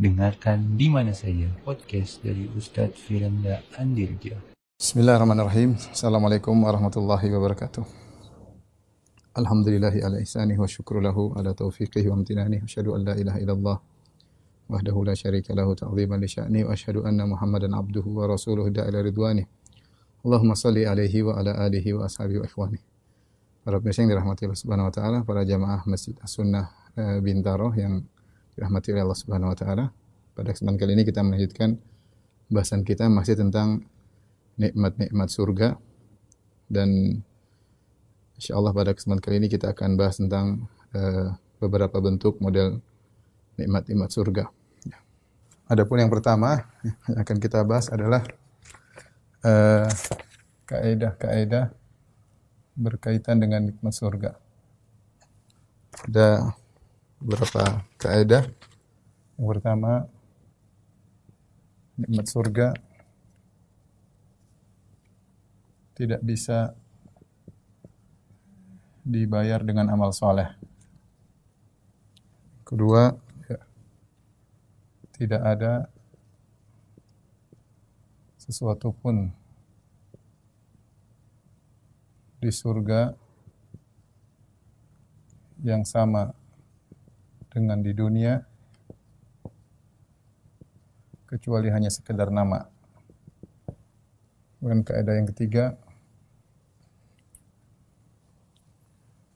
Dengarkan di mana saja podcast dari Ustadz Firanda Andirja. Bismillahirrahmanirrahim. Assalamualaikum warahmatullahi wabarakatuh. Alhamdulillahi ala ihsanih wa syukru lahu ala taufiqihi wa amtinani. Asyhadu an la ilaha illallah wahdahu la syarika lahu ta'ziman li sya'ni wa asyhadu anna Muhammadan abduhu wa rasuluhu da'ila ridwani. Allahumma salli alaihi wa ala alihi wa ashabihi wa ikhwani. Para pemirsa yang dirahmati Allah Subhanahu wa taala, para jamaah Masjid As-Sunnah eh, Bintaro yang dirahmati oleh Allah Subhanahu wa taala. Pada kesempatan kali ini kita melanjutkan bahasan kita masih tentang nikmat-nikmat surga dan insyaallah pada kesempatan kali ini kita akan bahas tentang uh, beberapa bentuk model nikmat-nikmat surga. Ya. Adapun yang pertama yang akan kita bahas adalah uh, kaidah-kaidah berkaitan dengan nikmat surga. Ada beberapa kaidah. Yang pertama, nikmat surga tidak bisa dibayar dengan amal soleh. Kedua, ya, tidak ada sesuatu pun di surga yang sama dengan di dunia kecuali hanya sekedar nama. Kemudian kaidah yang ketiga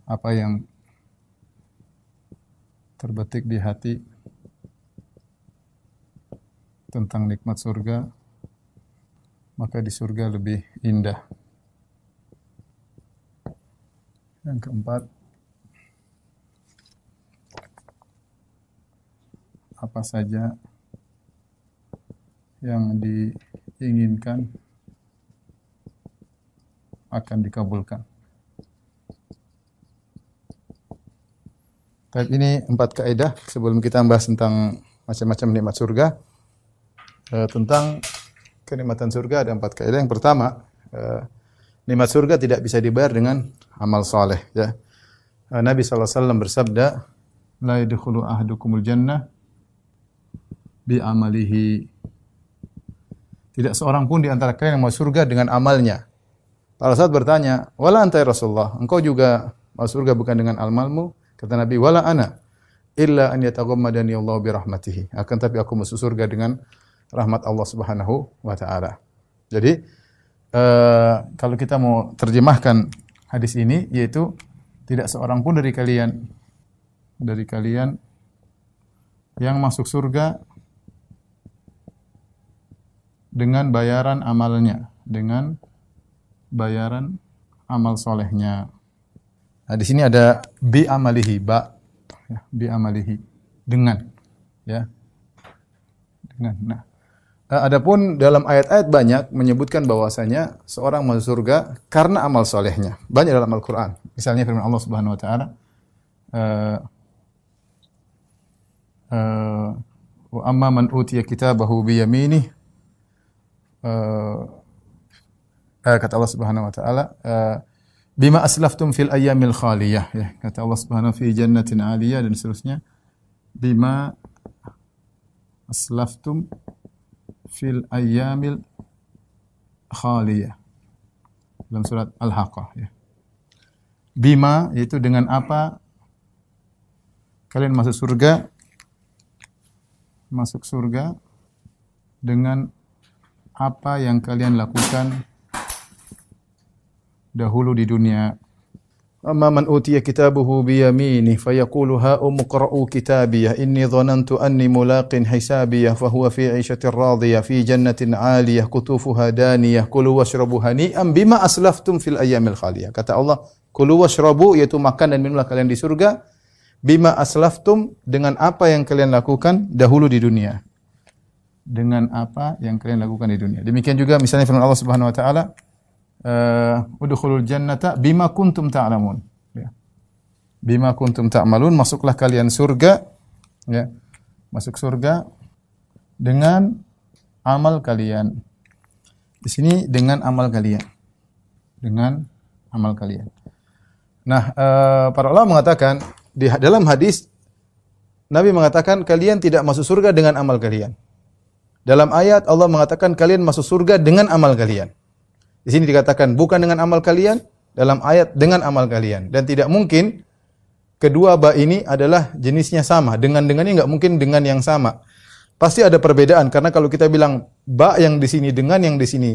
apa yang terbetik di hati tentang nikmat surga maka di surga lebih indah. Yang keempat apa saja yang diinginkan akan dikabulkan. Baik, ini empat kaidah sebelum kita membahas tentang macam-macam nikmat surga. E, tentang kenikmatan surga ada empat kaidah. Yang pertama, e, nikmat surga tidak bisa dibayar dengan amal soleh. Ya. E, Nabi SAW bersabda, La yadkhulu ahadukumul jannah bi amalihi. Tidak seorang pun di antara kalian yang masuk surga dengan amalnya. Para sahabat bertanya, "Wala anta ya Rasulullah? Engkau juga masuk surga bukan dengan amalmu?" Kata Nabi, "Wala ana illa an yataghammadani Allah bi rahmatihi." Akan tapi aku masuk surga dengan rahmat Allah Subhanahu wa taala. Jadi uh, kalau kita mau terjemahkan hadis ini yaitu tidak seorang pun dari kalian dari kalian yang masuk surga dengan bayaran amalnya, dengan bayaran amal solehnya. Nah, di sini ada bi amalihi, ba, ya, bi amalihi, dengan, ya, dengan. Nah, eh, adapun dalam ayat-ayat banyak menyebutkan bahwasanya seorang masuk surga karena amal solehnya. Banyak dalam Al-Quran. Misalnya firman Allah Subhanahu Wa Taala, uh, uh, wa amma man utiya kitabahu bi yaminih uh, kata Allah Subhanahu wa taala uh, bima aslaftum fil ayyamil khaliyah. Ya kata Allah Subhanahu fi jannatin aliyah dan seterusnya. Bima aslaftum fil ayyamil khaliyah. Dalam surat Al-Haqqah ya. Bima yaitu dengan apa? Kalian masuk surga masuk surga dengan apa yang kalian lakukan dahulu di dunia. Amma man utiya kitabuhu bi yaminih fayaqulu ha umqra'u kitabiyah inni dhanantu anni mulaqin hisabiyah fa huwa fi 'ishatin radiyah fi jannatin 'aliyah kutufuha daniyah kulu washrabu hani'an bima aslaftum fil ayyamil khaliyah. Kata Allah, kulu washrabu yaitu makan dan minumlah kalian di surga bima aslaftum dengan apa yang kalian lakukan dahulu di dunia dengan apa yang kalian lakukan di dunia. Demikian juga misalnya firman Allah Subhanahu wa taala, uh, "Udkhulul jannata bima kuntum ta'lamun." Ya. Bima kuntum ta'malun, masuklah kalian surga ya. Masuk surga dengan amal kalian. Di sini dengan amal kalian. Dengan amal kalian. Nah, uh, para ulama mengatakan di dalam hadis Nabi mengatakan kalian tidak masuk surga dengan amal kalian. Dalam ayat Allah mengatakan kalian masuk surga dengan amal kalian. Di sini dikatakan bukan dengan amal kalian, dalam ayat dengan amal kalian dan tidak mungkin kedua ba ini adalah jenisnya sama. Dengan dengannya nggak mungkin dengan yang sama. Pasti ada perbedaan karena kalau kita bilang ba yang di sini dengan yang di sini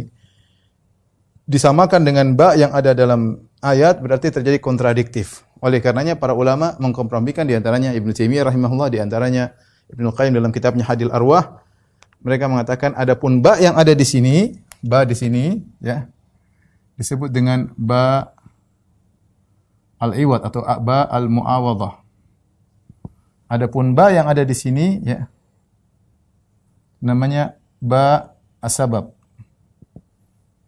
disamakan dengan ba yang ada dalam ayat berarti terjadi kontradiktif. Oleh karenanya para ulama mengkompromikan di antaranya Ibnu Taimiyah rahimahullah di antaranya Ibnu Qayyim dalam kitabnya Hadil Arwah mereka mengatakan adapun ba yang ada di sini, ba di sini ya disebut dengan ba al-iwad atau ba al-muawadhah. Adapun ba yang ada di sini ya namanya ba asbab.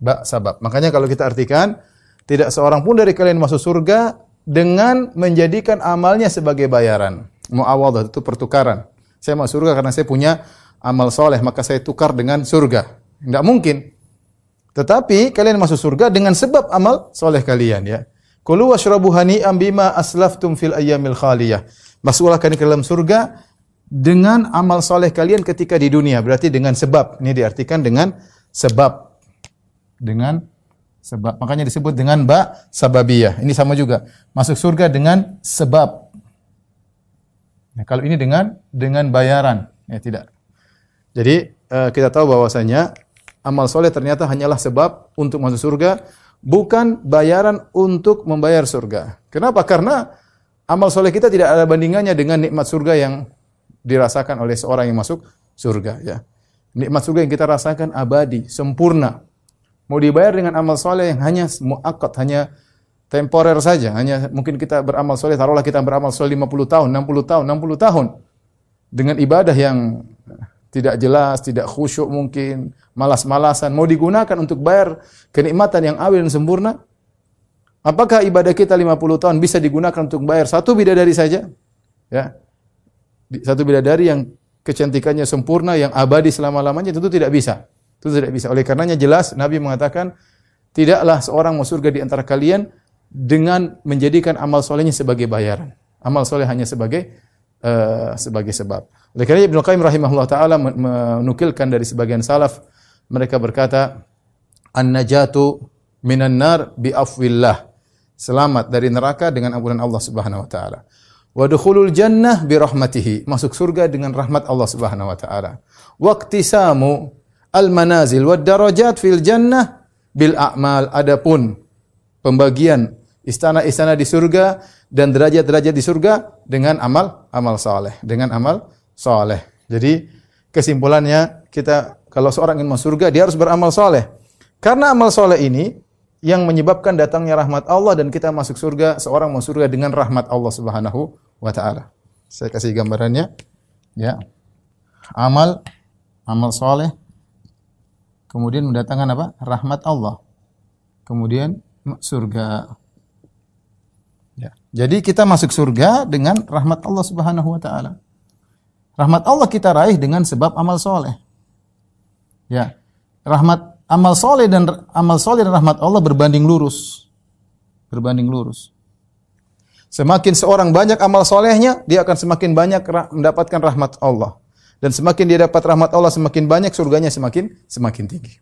Ba sabab. Makanya kalau kita artikan tidak seorang pun dari kalian masuk surga dengan menjadikan amalnya sebagai bayaran. Muawadhah itu pertukaran. Saya masuk surga karena saya punya amal soleh, maka saya tukar dengan surga. Tidak mungkin. Tetapi kalian masuk surga dengan sebab amal soleh kalian ya. Kulu washrabu hani'am bima aslaftum fil ayyamil khaliyah. Masuklah kalian ke dalam surga dengan amal soleh kalian ketika di dunia. Berarti dengan sebab. Ini diartikan dengan sebab. Dengan sebab. Makanya disebut dengan ba sababiyah. Ini sama juga. Masuk surga dengan sebab. Nah, kalau ini dengan dengan bayaran. Ya tidak. Jadi uh, kita tahu bahwasanya amal soleh ternyata hanyalah sebab untuk masuk surga bukan bayaran untuk membayar surga. Kenapa? Karena amal soleh kita tidak ada bandingannya dengan nikmat surga yang dirasakan oleh seorang yang masuk surga. Ya. Nikmat surga yang kita rasakan abadi, sempurna. Mau dibayar dengan amal soleh yang hanya muakat, hanya temporer saja. Hanya mungkin kita beramal soleh, taruhlah kita beramal soleh 50 tahun, 60 tahun, 60 tahun. Dengan ibadah yang tidak jelas, tidak khusyuk mungkin, malas-malasan, mau digunakan untuk bayar kenikmatan yang awil dan sempurna? Apakah ibadah kita 50 tahun bisa digunakan untuk bayar satu bidadari saja? Ya. Satu bidadari yang kecantikannya sempurna, yang abadi selama-lamanya tentu tidak bisa. Itu tidak bisa. Oleh karenanya jelas Nabi mengatakan tidaklah seorang masuk surga di antara kalian dengan menjadikan amal solehnya sebagai bayaran. Amal soleh hanya sebagai uh, sebagai sebab. Oleh karena Ibnu Qayyim rahimahullah taala menukilkan dari sebagian salaf mereka berkata an-najatu minan nar bi afwillah. Selamat dari neraka dengan ampunan Allah Subhanahu wa taala. Wa dukhulul jannah bi rahmatihi. Masuk surga dengan rahmat Allah Subhanahu wa taala. Waqtisamu al manazil wad darajat fil jannah bil a'mal. Adapun pembagian istana-istana di surga dan derajat-derajat di surga dengan amal amal saleh, dengan amal soleh. Jadi kesimpulannya kita kalau seorang ingin masuk surga dia harus beramal soleh. Karena amal soleh ini yang menyebabkan datangnya rahmat Allah dan kita masuk surga seorang masuk surga dengan rahmat Allah Subhanahu wa taala. Saya kasih gambarannya. Ya. Amal amal soleh kemudian mendatangkan apa? Rahmat Allah. Kemudian surga. Jadi kita masuk surga dengan rahmat Allah Subhanahu wa taala. Rahmat Allah kita raih dengan sebab amal soleh. Ya, rahmat amal soleh dan amal soleh dan rahmat Allah berbanding lurus, berbanding lurus. Semakin seorang banyak amal solehnya, dia akan semakin banyak mendapatkan rahmat Allah. Dan semakin dia dapat rahmat Allah, semakin banyak surganya semakin semakin tinggi.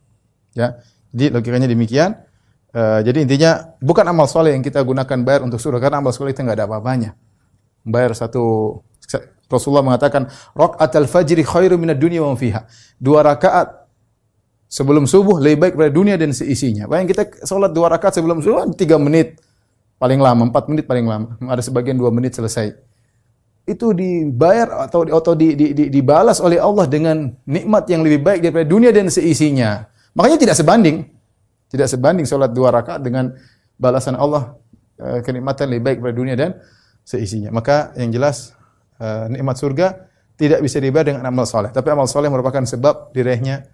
Ya, jadi logikanya demikian. Uh, jadi intinya bukan amal soleh yang kita gunakan bayar untuk surga karena amal soleh itu nggak ada apa-apanya. Bayar satu Rasulullah mengatakan, al fajri khairu minad dunya wa fiha." Dua rakaat sebelum subuh lebih baik daripada dunia dan seisinya. Bayang kita sholat dua rakaat sebelum subuh tiga menit paling lama, empat menit paling lama. Ada sebagian dua menit selesai. Itu dibayar atau atau di, di, di, dibalas oleh Allah dengan nikmat yang lebih baik daripada dunia dan seisinya. Makanya tidak sebanding. Tidak sebanding sholat dua rakaat dengan balasan Allah eh, kenikmatan lebih baik daripada dunia dan seisinya. Maka yang jelas uh, nikmat surga tidak bisa dibayar dengan amal soleh. Tapi amal soleh merupakan sebab diraihnya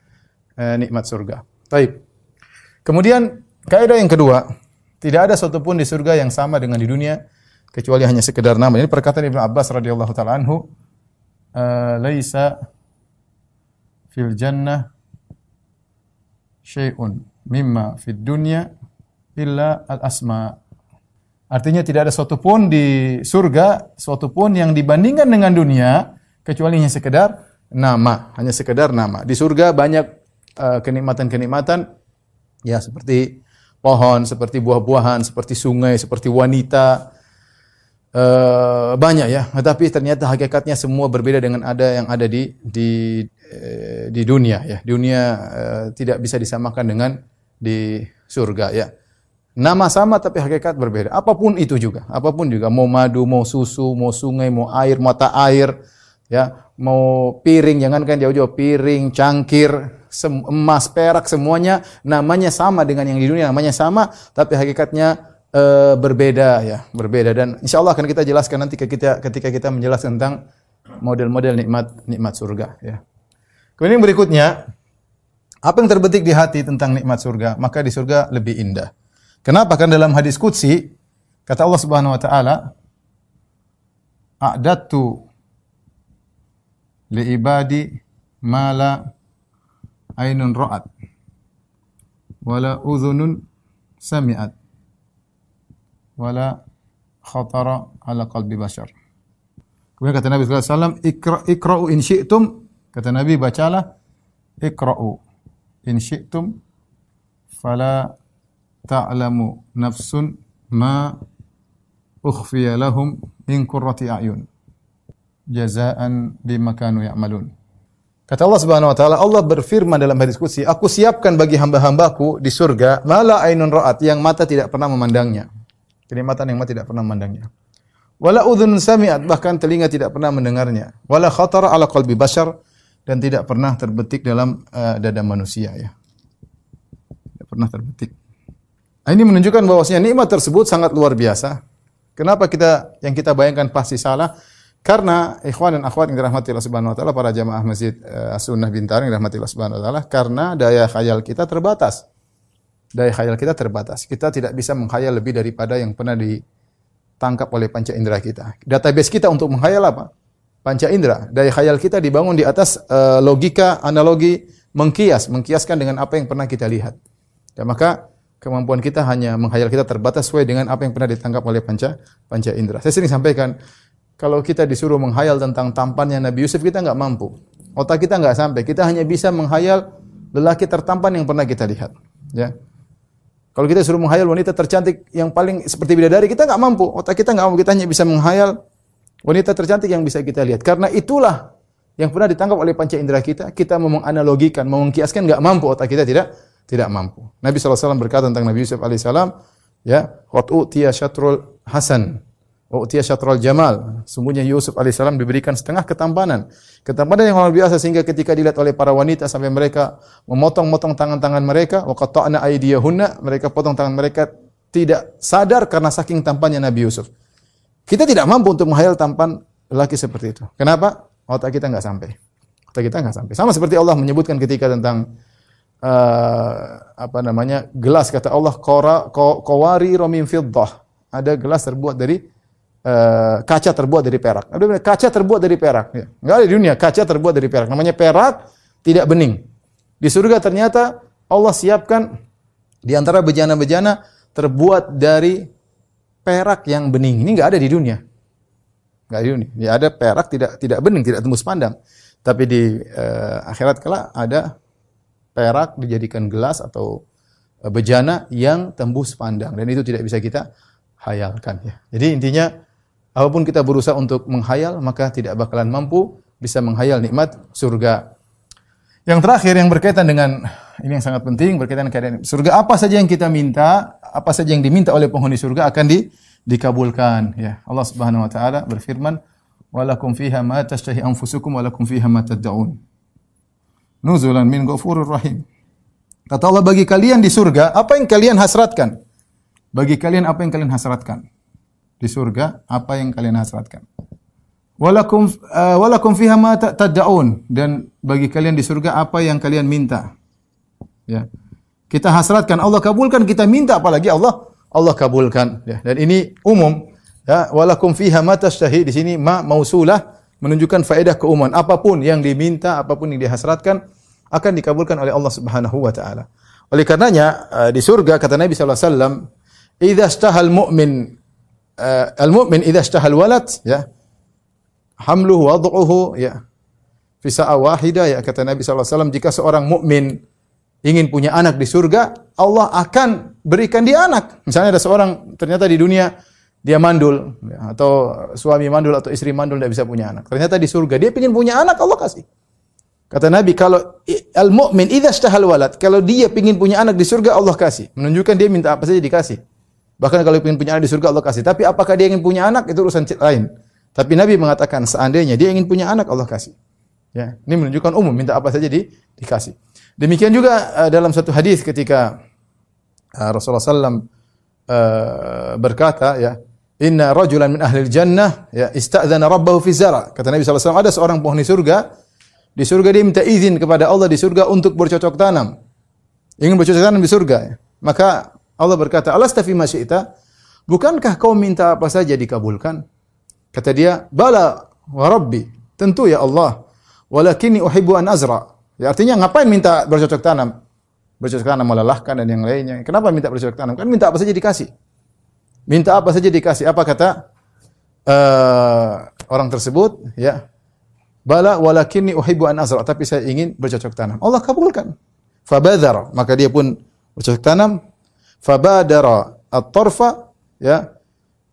uh, nikmat surga. Baik. Kemudian kaidah yang kedua, tidak ada satupun di surga yang sama dengan di dunia kecuali hanya sekedar nama. Ini perkataan Ibnu Abbas radhiyallahu taala anhu, laisa fil jannah syai'un mimma fid dunya illa al asma. Artinya tidak ada suatu pun di surga, suatu pun yang dibandingkan dengan dunia kecuali hanya sekedar nama, hanya sekedar nama. Di surga banyak uh, kenikmatan-kenikmatan ya seperti pohon, seperti buah-buahan, seperti sungai, seperti wanita, Uh, banyak ya, tetapi ternyata hakikatnya semua berbeda dengan ada yang ada di di uh, di dunia ya. Dunia uh, tidak bisa disamakan dengan di surga ya. Nama sama tapi hakikat berbeda. Apa pun itu juga, apa pun juga mau madu, mau susu, mau sungai, mau air, mata air, ya, mau piring, jangankan jauh-jauh piring, cangkir, emas, perak semuanya namanya sama dengan yang di dunia, namanya sama tapi hakikatnya uh, berbeda ya, berbeda dan insya Allah akan kita jelaskan nanti ketika ketika kita menjelaskan tentang model-model nikmat nikmat surga ya. Kemudian berikutnya apa yang terbetik di hati tentang nikmat surga, maka di surga lebih indah. Kenapa? Karena dalam hadis qudsi kata Allah Subhanahu wa taala a'dadtu li ibadi ma la ainun ra'at wala udhunun sami'at wala khatara ala qalbi bashar. Kemudian kata Nabi sallallahu alaihi wasallam, Ikra, "Iqra'u in syi'tum." Kata Nabi, bacalah Iqra'u in syi'tum fala ta'lamu nafsun ma ukhfiya lahum min qurrati a'yun jazaan bima kanu ya'malun. Kata Allah Subhanahu wa taala, Allah berfirman dalam hadis qudsi, "Aku siapkan bagi hamba-hambaku di surga mala ainun ra'at yang mata tidak pernah memandangnya." Kenikmatan yang mata tidak pernah memandangnya. Wala udhun sami'at bahkan telinga tidak pernah mendengarnya. Wala khatara ala qalbi bashar dan tidak pernah terbetik dalam uh, dada manusia ya. Tidak pernah terbetik. Nah, ini menunjukkan bahwasanya nikmat tersebut sangat luar biasa. Kenapa kita yang kita bayangkan pasti salah? Karena ikhwan dan akhwat yang dirahmati Allah Subhanahu wa taala para jamaah Masjid uh, As-Sunnah Bintang yang dirahmati Allah Subhanahu wa taala karena daya khayal kita terbatas daya khayal kita terbatas. Kita tidak bisa menghayal lebih daripada yang pernah ditangkap oleh panca indera kita. Database kita untuk menghayal apa? Panca indera. Daya khayal kita dibangun di atas uh, logika, analogi, mengkias, mengkiaskan dengan apa yang pernah kita lihat. Ya, maka kemampuan kita hanya menghayal kita terbatas sesuai dengan apa yang pernah ditangkap oleh panca panca indera. Saya sering sampaikan, kalau kita disuruh menghayal tentang tampannya Nabi Yusuf, kita nggak mampu. Otak kita nggak sampai. Kita hanya bisa menghayal lelaki tertampan yang pernah kita lihat. Ya. Kalau kita suruh menghayal wanita tercantik yang paling seperti bidadari, kita nggak mampu. Otak kita nggak mampu. Kita hanya bisa menghayal wanita tercantik yang bisa kita lihat. Karena itulah yang pernah ditangkap oleh panca indera kita. Kita mau menganalogikan, mau mengkiaskan, nggak mampu. Otak kita tidak tidak mampu. Nabi SAW berkata tentang Nabi Yusuf alaihissalam, ya, waktu tia syatrul hasan. U'tiya syatral jamal. Sungguhnya Yusuf alaihissalam diberikan setengah ketampanan. Ketampanan yang luar biasa sehingga ketika dilihat oleh para wanita sampai mereka memotong-motong tangan-tangan mereka, wa qata'na aydiyahunna, mereka potong tangan mereka tidak sadar karena saking tampannya Nabi Yusuf. Kita tidak mampu untuk menghayal tampan lelaki seperti itu. Kenapa? Otak kita enggak sampai. Otak kita enggak sampai. Sama seperti Allah menyebutkan ketika tentang uh, apa namanya? gelas kata Allah qara qawari romim fiddah. Ada gelas terbuat dari uh, kaca terbuat dari perak. Ada kaca terbuat dari perak. Ya. Enggak ada di dunia kaca terbuat dari perak. Namanya perak tidak bening. Di surga ternyata Allah siapkan di antara bejana-bejana terbuat dari perak yang bening. Ini enggak ada di dunia. Enggak ada di dunia. Ya ada perak tidak tidak bening, tidak tembus pandang. Tapi di uh, akhirat kala ada perak dijadikan gelas atau uh, bejana yang tembus pandang dan itu tidak bisa kita hayalkan ya. Jadi intinya Apa pun kita berusaha untuk menghayal, maka tidak bakalan mampu bisa menghayal nikmat surga. Yang terakhir yang berkaitan dengan ini yang sangat penting berkaitan dengan surga apa saja yang kita minta, apa saja yang diminta oleh penghuni surga akan di, dikabulkan ya. Allah Subhanahu wa taala berfirman, "Walakum fiha ma tashtahi anfusukum walakum fiha ma tad'un." Nuzulan min ghafurur rahim. Kata Allah bagi kalian di surga, apa yang kalian hasratkan? Bagi kalian apa yang kalian hasratkan? di surga apa yang kalian hasratkan. Walakum uh, walakum fiha ma tad'un dan bagi kalian di surga apa yang kalian minta. Ya. Kita hasratkan Allah kabulkan, kita minta apalagi Allah Allah kabulkan ya. Dan ini umum ya walakum fiha ma tashtahi di sini ma mausulah menunjukkan faedah keumuman. Apa pun yang diminta, apa pun yang dihasratkan akan dikabulkan oleh Allah Subhanahu wa taala. Oleh karenanya uh, di surga kata Nabi sallallahu alaihi wasallam, "Idza istahal mu'min uh, al-mu'min idza ishtahal walad ya hamluhu wad'uhu ya fi sa'a wahida ya kata Nabi SAW jika seorang mukmin ingin punya anak di surga Allah akan berikan dia anak. Misalnya ada seorang ternyata di dunia dia mandul ya, atau suami mandul atau istri mandul tidak bisa punya anak. Ternyata di surga dia ingin punya anak Allah kasih. Kata Nabi kalau al mukmin idza ishtahal walad kalau dia ingin punya anak di surga Allah kasih. Menunjukkan dia minta apa saja dikasih. Bahkan kalau ingin punya anak di surga Allah kasih. Tapi apakah dia ingin punya anak? Itu urusan lain. Tapi Nabi mengatakan seandainya dia ingin punya anak Allah kasih. Ya, ini menunjukkan umum, minta apa saja di, dikasih. Demikian juga uh, dalam satu hadis ketika uh, Rasulullah SAW uh, berkata, ya, Inna rajulan min ahli jannah ya ista'dzana rabbahu fi zara. Kata Nabi SAW, ada seorang penghuni surga, di surga dia minta izin kepada Allah di surga untuk bercocok tanam. Ingin bercocok tanam di surga. Ya. Maka Allah berkata, "Alasta fi syi'ta?" Bukankah kau minta apa saja dikabulkan? Kata dia, "Bala wa rabbi." Tentu ya Allah. Walakinni uhibbu an azra. Ya artinya ngapain minta bercocok tanam? Bercocok tanam melelahkan dan yang lainnya. Kenapa minta bercocok tanam? Kan minta apa saja dikasih. Minta apa saja dikasih. Apa kata uh, orang tersebut? Ya. Bala walakinni uhibbu an azra, tapi saya ingin bercocok tanam. Allah kabulkan. Fabadhara, maka dia pun bercocok tanam. Fabadara at-tarfa ya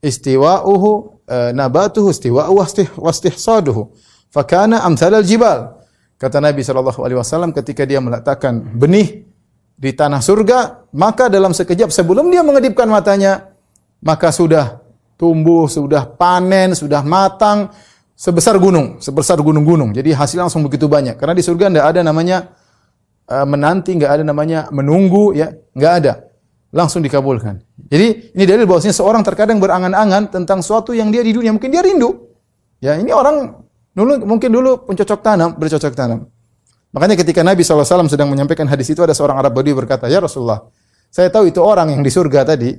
istiwa'uhu uh, nabatuhu istiwa'uhu wastihsaduhu fakana amsal al-jibal. Kata Nabi sallallahu alaihi wasallam ketika dia meletakkan benih di tanah surga, maka dalam sekejap sebelum dia mengedipkan matanya, maka sudah tumbuh, sudah panen, sudah matang sebesar gunung, sebesar gunung-gunung. Jadi hasil langsung begitu banyak. Karena di surga tidak ada namanya uh, menanti, nggak ada namanya menunggu, ya, nggak ada. Langsung dikabulkan. Jadi ini dalil bahwasanya seorang terkadang berangan-angan tentang suatu yang dia di dunia mungkin dia rindu. Ya, ini orang Dulu mungkin dulu pencocok tanam, bercocok tanam. Makanya ketika Nabi SAW sedang menyampaikan hadis itu ada seorang Arab Badui berkata, "Ya Rasulullah, saya tahu itu orang yang di surga tadi,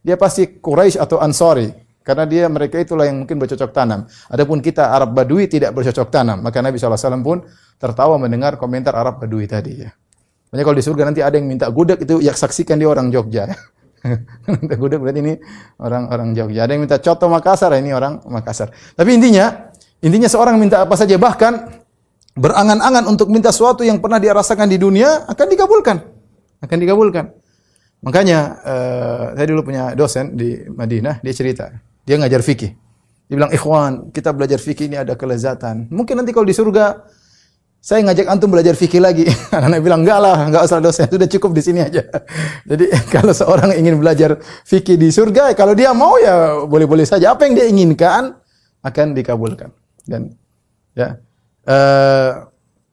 dia pasti Quraisy atau Ansari, karena dia mereka itulah yang mungkin bercocok tanam. Adapun kita Arab Badui tidak bercocok tanam. Maka Nabi SAW pun tertawa mendengar komentar Arab Badui tadi ya. Makanya kalau di surga nanti ada yang minta gudeg itu ya saksikan dia orang Jogja. minta gudeg berarti ini orang orang Jogja. Ada yang minta coto Makassar ini orang Makassar. Tapi intinya Intinya seorang minta apa saja bahkan berangan-angan untuk minta sesuatu yang pernah dia rasakan di dunia akan dikabulkan. Akan dikabulkan. Makanya uh, saya dulu punya dosen di Madinah, dia cerita, dia ngajar fikih. Dia bilang, "Ikhwan, kita belajar fikih ini ada kelezatan. Mungkin nanti kalau di surga saya ngajak antum belajar fikih lagi." Anak-anak bilang, "Enggak lah, enggak usah dosen, sudah cukup di sini aja." Jadi kalau seorang ingin belajar fikih di surga, kalau dia mau ya boleh-boleh saja. Apa yang dia inginkan akan dikabulkan. Dan ya uh,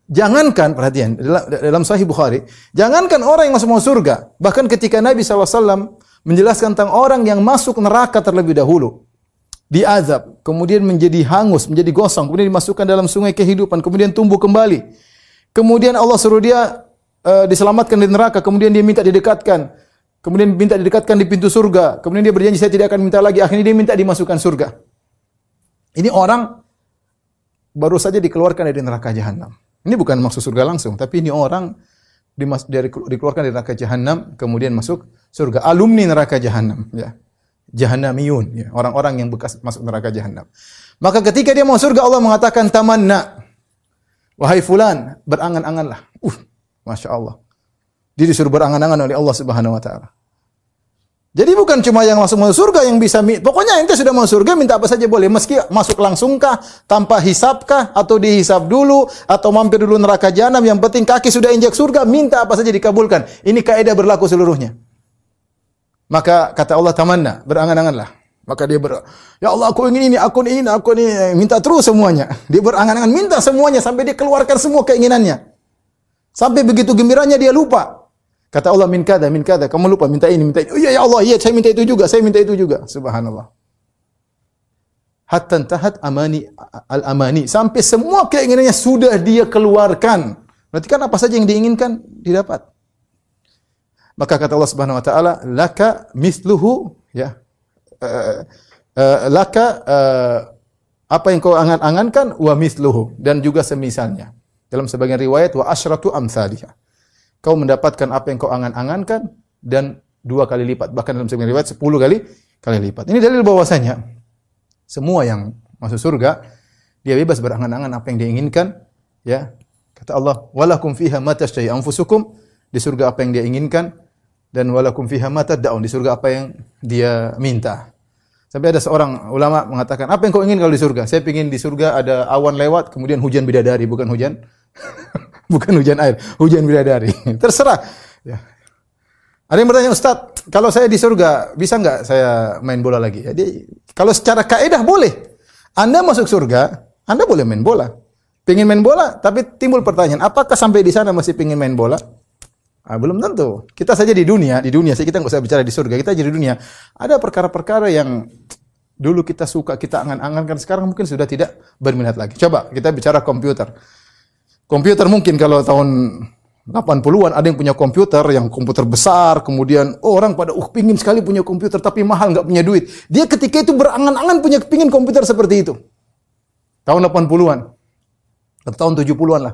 jangankan perhatian dalam, dalam Sahih Bukhari, jangankan orang yang masuk mau surga, bahkan ketika Nabi SAW menjelaskan tentang orang yang masuk neraka terlebih dahulu, diazab, kemudian menjadi hangus, menjadi gosong, kemudian dimasukkan dalam sungai kehidupan, kemudian tumbuh kembali. Kemudian Allah suruh dia uh, diselamatkan di neraka, kemudian dia minta didekatkan, kemudian minta didekatkan di pintu surga, kemudian dia berjanji saya tidak akan minta lagi, akhirnya dia minta dimasukkan surga. Ini orang baru saja dikeluarkan dari neraka jahanam. Ini bukan maksud surga langsung, tapi ini orang dimas, dari, dikeluarkan dari neraka jahanam kemudian masuk surga. Alumni neraka jahanam, ya. Jahannamiyun, ya. orang-orang yang bekas masuk neraka jahanam. Maka ketika dia mau surga Allah mengatakan tamanna. Wahai fulan, berangan-anganlah. Uh, Masya Allah. Dia disuruh berangan-angan oleh Allah Subhanahu wa taala. Jadi bukan cuma yang langsung masuk surga yang bisa pokoknya ente sudah masuk surga minta apa saja boleh meski masuk langsungkah tanpa hisapkah atau dihisap dulu atau mampir dulu neraka jahanam yang penting kaki sudah injak surga minta apa saja dikabulkan. Ini kaidah berlaku seluruhnya. Maka kata Allah tamanna berangan-anganlah. Maka dia ber, ya Allah aku ingin ini, aku ingin ini, aku ini minta terus semuanya. Dia berangan-angan minta semuanya sampai dia keluarkan semua keinginannya. Sampai begitu gembiranya dia lupa Kata Allah min kada min kada, kamu lupa minta ini, minta ini. Oh iya ya Allah, iya saya minta itu juga, saya minta itu juga. Subhanallah. Hatta tahat amani al-amani sampai semua keinginannya sudah dia keluarkan. Berarti kan apa saja yang diinginkan didapat. Maka kata Allah Subhanahu wa taala, laka mithluhu ya. Uh, uh, laka uh, apa yang kau angan-angankan wa mithluhu dan juga semisalnya. Dalam sebagian riwayat wa asyratu amsalihah kau mendapatkan apa yang kau angan-angankan dan dua kali lipat. Bahkan dalam sebagian riwayat sepuluh kali kali lipat. Ini dalil bahwasanya semua yang masuk surga dia bebas berangan-angan apa yang dia inginkan, ya. Kata Allah, "Walakum fiha ma tashtahi anfusukum." Di surga apa yang dia inginkan dan walakum fiha ma tad'un. Di surga apa yang dia minta. Sampai ada seorang ulama mengatakan, "Apa yang kau ingin kalau di surga?" Saya ingin di surga ada awan lewat, kemudian hujan bidadari, bukan hujan bukan hujan air, hujan bidadari. Terserah. Ya. Ada yang bertanya, Ustaz, kalau saya di surga, bisa nggak saya main bola lagi? Jadi, kalau secara kaidah boleh. Anda masuk surga, Anda boleh main bola. Pingin main bola, tapi timbul pertanyaan, apakah sampai di sana masih pingin main bola? Ah, belum tentu. Kita saja di dunia, di dunia sih kita nggak usah bicara di surga, kita aja di dunia. Ada perkara-perkara yang dulu kita suka, kita angan-angankan, sekarang mungkin sudah tidak berminat lagi. Coba kita bicara komputer. Komputer mungkin kalau tahun 80-an ada yang punya komputer yang komputer besar, kemudian oh, orang pada uh pingin sekali punya komputer tapi mahal nggak punya duit. Dia ketika itu berangan-angan punya pingin komputer seperti itu. Tahun 80-an. Atau tahun 70-an lah.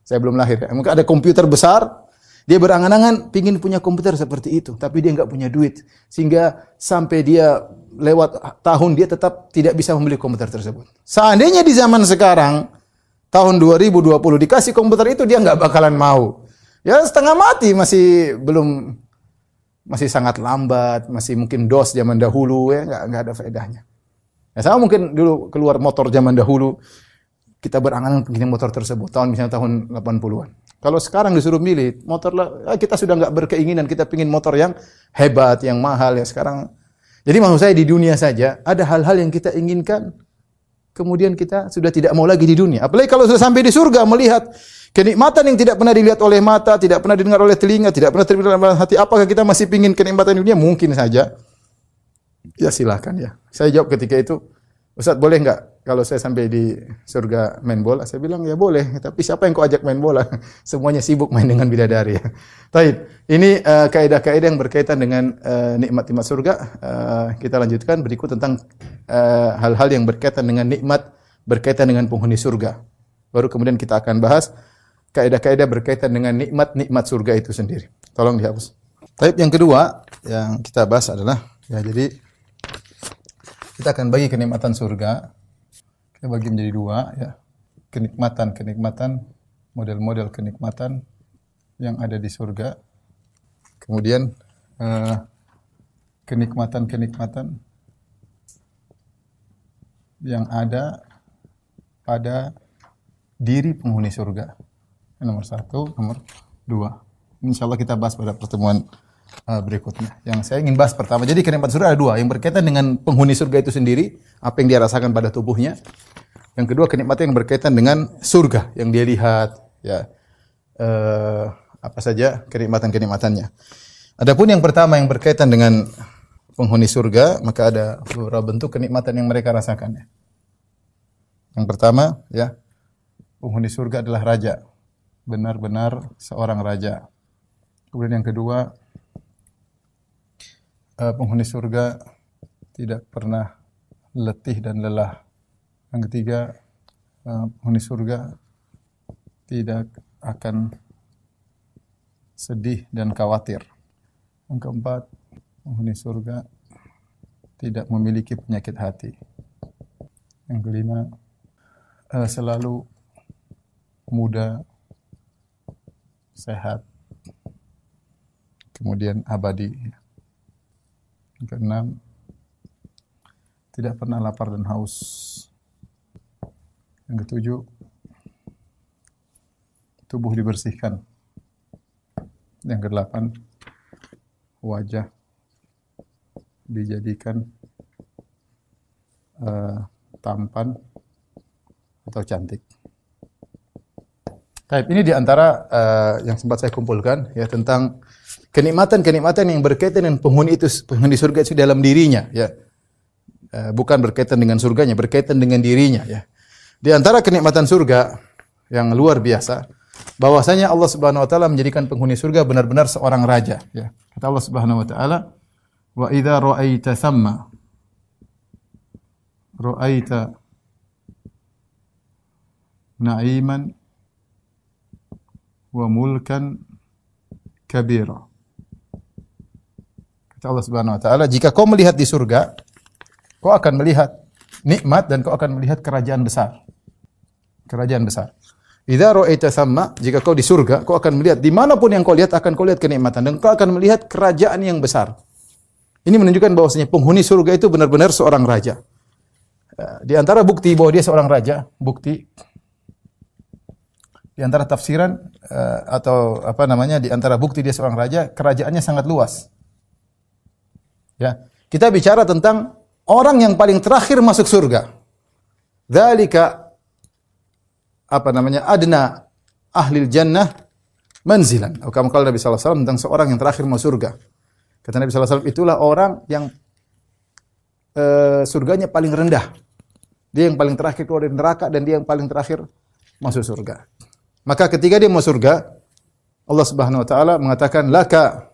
Saya belum lahir. Ya. Mungkin ada komputer besar, dia berangan-angan pingin punya komputer seperti itu, tapi dia nggak punya duit. Sehingga sampai dia lewat tahun dia tetap tidak bisa membeli komputer tersebut. Seandainya di zaman sekarang tahun 2020 dikasih komputer itu dia nggak bakalan mau. Ya setengah mati masih belum masih sangat lambat, masih mungkin dos zaman dahulu ya nggak nggak ada faedahnya. Ya sama mungkin dulu keluar motor zaman dahulu kita berangan begini motor tersebut tahun misalnya tahun 80-an. Kalau sekarang disuruh milih motor lah ya kita sudah nggak berkeinginan kita pingin motor yang hebat, yang mahal ya sekarang. Jadi maksud saya di dunia saja ada hal-hal yang kita inginkan kemudian kita sudah tidak mau lagi di dunia. Apalagi kalau sudah sampai di surga melihat Kenikmatan yang tidak pernah dilihat oleh mata, tidak pernah didengar oleh telinga, tidak pernah terpikir dalam hati. Apakah kita masih ingin kenikmatan dunia? Mungkin saja. Ya silahkan ya. Saya jawab ketika itu, Ustaz boleh nggak kalau saya sampai di surga main bola? Saya bilang ya boleh. Tapi siapa yang kau ajak main bola? Semuanya sibuk main dengan bidadari. Ya. Taib. Ini uh, kaidah-kaidah yang berkaitan dengan uh, nikmat-nikmat surga. Uh, kita lanjutkan berikut tentang hal-hal uh, yang berkaitan dengan nikmat berkaitan dengan penghuni surga. Baru kemudian kita akan bahas kaidah-kaidah berkaitan dengan nikmat-nikmat surga itu sendiri. Tolong dihapus. Taib yang kedua yang kita bahas adalah ya jadi kita akan bagi kenikmatan surga. Kita bagi menjadi dua ya. Kenikmatan-kenikmatan model-model kenikmatan yang ada di surga. Kemudian eh, kenikmatan-kenikmatan yang ada pada diri penghuni surga nomor satu, nomor dua. Insya Allah kita bahas pada pertemuan berikutnya. Yang saya ingin bahas pertama, jadi kenikmatan surga ada dua. Yang berkaitan dengan penghuni surga itu sendiri, apa yang dia rasakan pada tubuhnya. Yang kedua, kenikmatan yang berkaitan dengan surga, yang dia lihat. ya uh, Apa saja kenikmatan-kenikmatannya. Adapun yang pertama yang berkaitan dengan penghuni surga, maka ada beberapa bentuk kenikmatan yang mereka rasakan. Ya. Yang pertama, ya, penghuni surga adalah raja benar-benar seorang raja. Kemudian yang kedua, penghuni surga tidak pernah letih dan lelah. Yang ketiga, uh, penghuni surga tidak akan sedih dan khawatir. Yang keempat, penghuni surga tidak memiliki penyakit hati. Yang kelima, uh, selalu muda sehat, kemudian abadi. Keenam, tidak pernah lapar dan haus. Yang ketujuh, tubuh dibersihkan. Yang kedelapan, wajah dijadikan uh, tampan atau cantik. Baik, ini di antara uh, eh, yang sempat saya kumpulkan ya tentang kenikmatan-kenikmatan yang berkaitan dengan penghuni itu penghuni surga itu dalam dirinya ya. Uh, bukan berkaitan dengan surganya, berkaitan dengan dirinya ya. Di antara kenikmatan surga yang luar biasa bahwasanya Allah Subhanahu wa taala menjadikan penghuni surga benar-benar seorang raja ya. Kata Allah Subhanahu wa taala, "Wa idza ra'aita thamma ra'aita na'iman wa mulkan kabira. Kata Allah Subhanahu wa taala, jika kau melihat di surga, kau akan melihat nikmat dan kau akan melihat kerajaan besar. Kerajaan besar. Idza ra'aita thamma, jika kau di surga, kau akan melihat di mana pun yang kau lihat akan kau lihat kenikmatan dan kau akan melihat kerajaan yang besar. Ini menunjukkan bahwasanya penghuni surga itu benar-benar seorang raja. Eh, Di antara bukti bahwa dia seorang raja, bukti di antara tafsiran eh, atau apa namanya di antara bukti dia seorang raja, kerajaannya sangat luas. Ya. Kita bicara tentang orang yang paling terakhir masuk surga. Dzalika apa namanya? adna ahli jannah manzilan. Atau kama qala Nabi sallallahu alaihi wasallam tentang seorang yang terakhir masuk surga. Kata Nabi sallallahu alaihi wasallam itulah orang yang eh, surganya paling rendah. Dia yang paling terakhir keluar dari neraka dan dia yang paling terakhir masuk surga. Maka ketika dia masuk surga, Allah Subhanahu wa taala mengatakan laka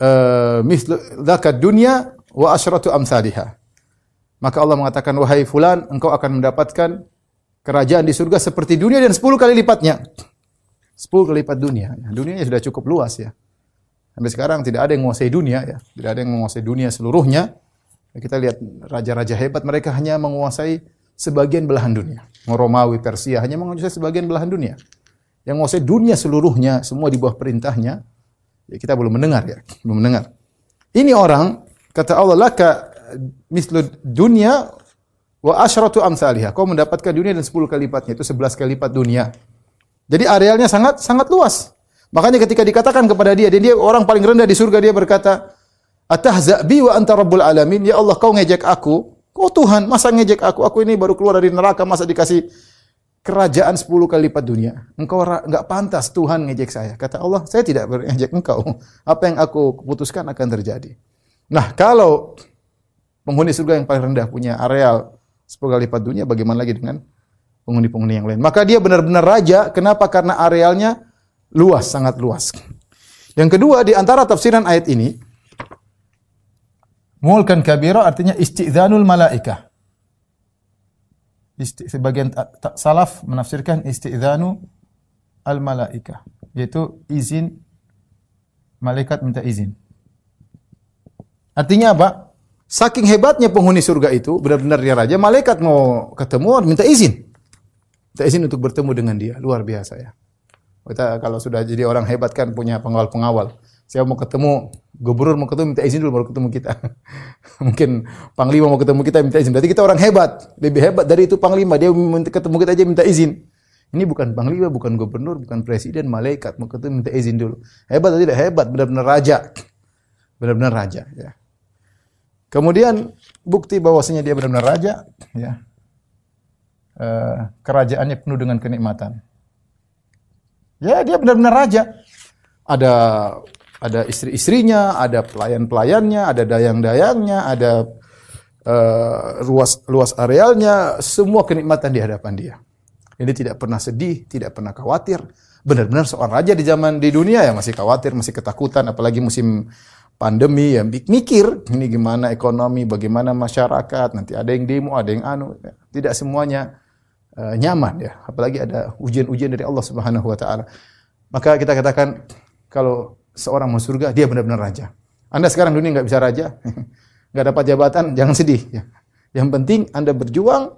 uh, mislu dunya wa asyratu amsalihha. Maka Allah mengatakan wahai fulan engkau akan mendapatkan kerajaan di surga seperti dunia dan 10 kali lipatnya. 10 kali lipat dunia. Dunianya sudah cukup luas ya. Sampai sekarang tidak ada yang menguasai dunia ya. Tidak ada yang menguasai dunia seluruhnya. Kita lihat raja-raja hebat mereka hanya menguasai sebagian belahan dunia. Romawi, Persia hanya menguasai sebagian belahan dunia. Yang menguasai dunia seluruhnya, semua di bawah perintahnya, ya kita belum mendengar ya, belum mendengar. Ini orang kata Allah laka mislu dunia wa asyratu amsalihha. Kau mendapatkan dunia dan 10 kali lipatnya, itu 11 kali lipat dunia. Jadi arealnya sangat sangat luas. Makanya ketika dikatakan kepada dia, dan dia orang paling rendah di surga dia berkata, "Atahza bi wa anta rabbul alamin?" Ya Allah, kau ngejek aku. Kau Tuhan, masa ngejek aku? Aku ini baru keluar dari neraka, masa dikasih kerajaan 10 kali lipat dunia. Engkau enggak pantas Tuhan ngejek saya. Kata Allah, saya tidak ngejek engkau. Apa yang aku putuskan akan terjadi. Nah, kalau penghuni surga yang paling rendah punya areal 10 kali lipat dunia, bagaimana lagi dengan penghuni-penghuni yang lain? Maka dia benar-benar raja. Kenapa? Karena arealnya luas, sangat luas. Yang kedua, di antara tafsiran ayat ini, mulkan kabira artinya istidzanul malaikah. Isti, sebagian salaf menafsirkan istidzanu al malaikah, yaitu izin malaikat minta izin. Artinya apa? Saking hebatnya penghuni surga itu, benar-benar dia raja, malaikat mau ketemu minta izin. Minta izin untuk bertemu dengan dia, luar biasa ya. Kita kalau sudah jadi orang hebat kan punya pengawal-pengawal. Saya mau ketemu gubernur mau ketemu minta izin dulu baru ketemu kita. Mungkin panglima mau ketemu kita minta izin. Berarti kita orang hebat, lebih hebat dari itu panglima. Dia ketemu kita aja minta izin. Ini bukan panglima, bukan gubernur, bukan presiden, malaikat mau ketemu minta izin dulu. Hebat atau tidak hebat, benar-benar raja. Benar-benar raja ya. Kemudian bukti bahwasanya dia benar-benar raja ya. Eh, kerajaannya penuh dengan kenikmatan. Ya, dia benar-benar raja. Ada ada istri-istrinya, ada pelayan-pelayannya, ada dayang-dayangnya, ada uh, luas luas arealnya, semua kenikmatan di hadapan dia. Ini tidak pernah sedih, tidak pernah khawatir. Benar-benar seorang raja di zaman di dunia ya masih khawatir, masih ketakutan, apalagi musim pandemi ya mikir ini gimana ekonomi, bagaimana masyarakat, nanti ada yang demo, ada yang anu, tidak semuanya uh, nyaman ya. Apalagi ada ujian-ujian dari Allah Subhanahu wa taala. Maka kita katakan kalau seorang mau surga, dia benar-benar raja. Anda sekarang dunia nggak bisa raja, nggak dapat jabatan, jangan sedih. Ya. Yang penting Anda berjuang,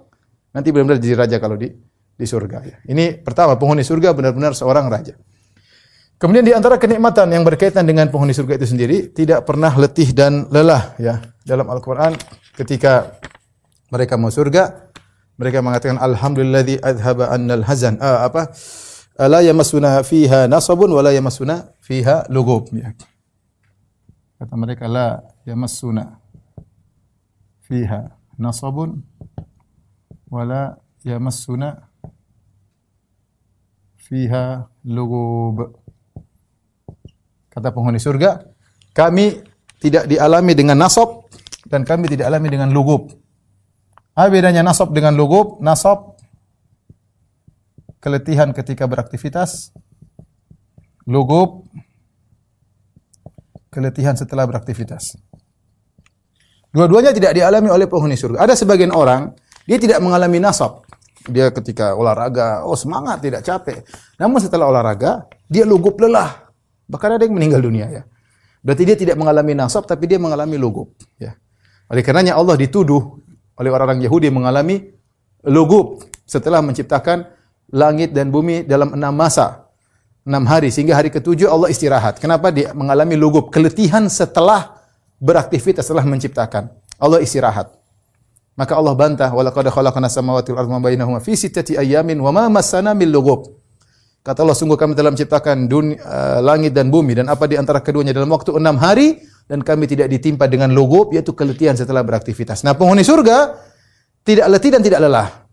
nanti benar-benar jadi raja kalau di di surga. Ya. Ini pertama penghuni surga benar-benar seorang raja. Kemudian di antara kenikmatan yang berkaitan dengan penghuni surga itu sendiri tidak pernah letih dan lelah ya. Dalam Al-Qur'an ketika mereka mau surga, mereka mengatakan alhamdulilladzi adhaba annal hazan. Ah, apa? La yamassuna fiha nasabun wa la yamassuna fiha lugub ya. Kata mereka la yamassuna fiha nasabun wa la yamassuna fiha lugub. Kata penghuni surga, kami tidak dialami dengan nasab dan kami tidak alami dengan lugub. Apa bedanya nasab dengan lugub? Nasab keletihan ketika beraktivitas. Lugub keletihan setelah beraktivitas. Dua-duanya tidak dialami oleh penghuni surga. Ada sebagian orang dia tidak mengalami nasab. Dia ketika olahraga, oh semangat, tidak capek. Namun setelah olahraga, dia lugub lelah. Bahkan ada yang meninggal dunia ya. Berarti dia tidak mengalami nasab tapi dia mengalami lugub, ya. Oleh karenanya Allah dituduh oleh orang-orang Yahudi mengalami lugub setelah menciptakan langit dan bumi dalam enam masa, enam hari sehingga hari ketujuh Allah istirahat. Kenapa dia mengalami lugub keletihan setelah beraktivitas setelah menciptakan? Allah istirahat. Maka Allah bantah, "Walaqad khalaqna samawati wal arda bainahuma fi sittati ayamin wa ma massana min lughub." Kata Allah, sungguh kami telah menciptakan dunia, uh, langit dan bumi dan apa di antara keduanya dalam waktu enam hari dan kami tidak ditimpa dengan lugub yaitu keletihan setelah beraktivitas. Nah, penghuni surga tidak letih dan tidak lelah.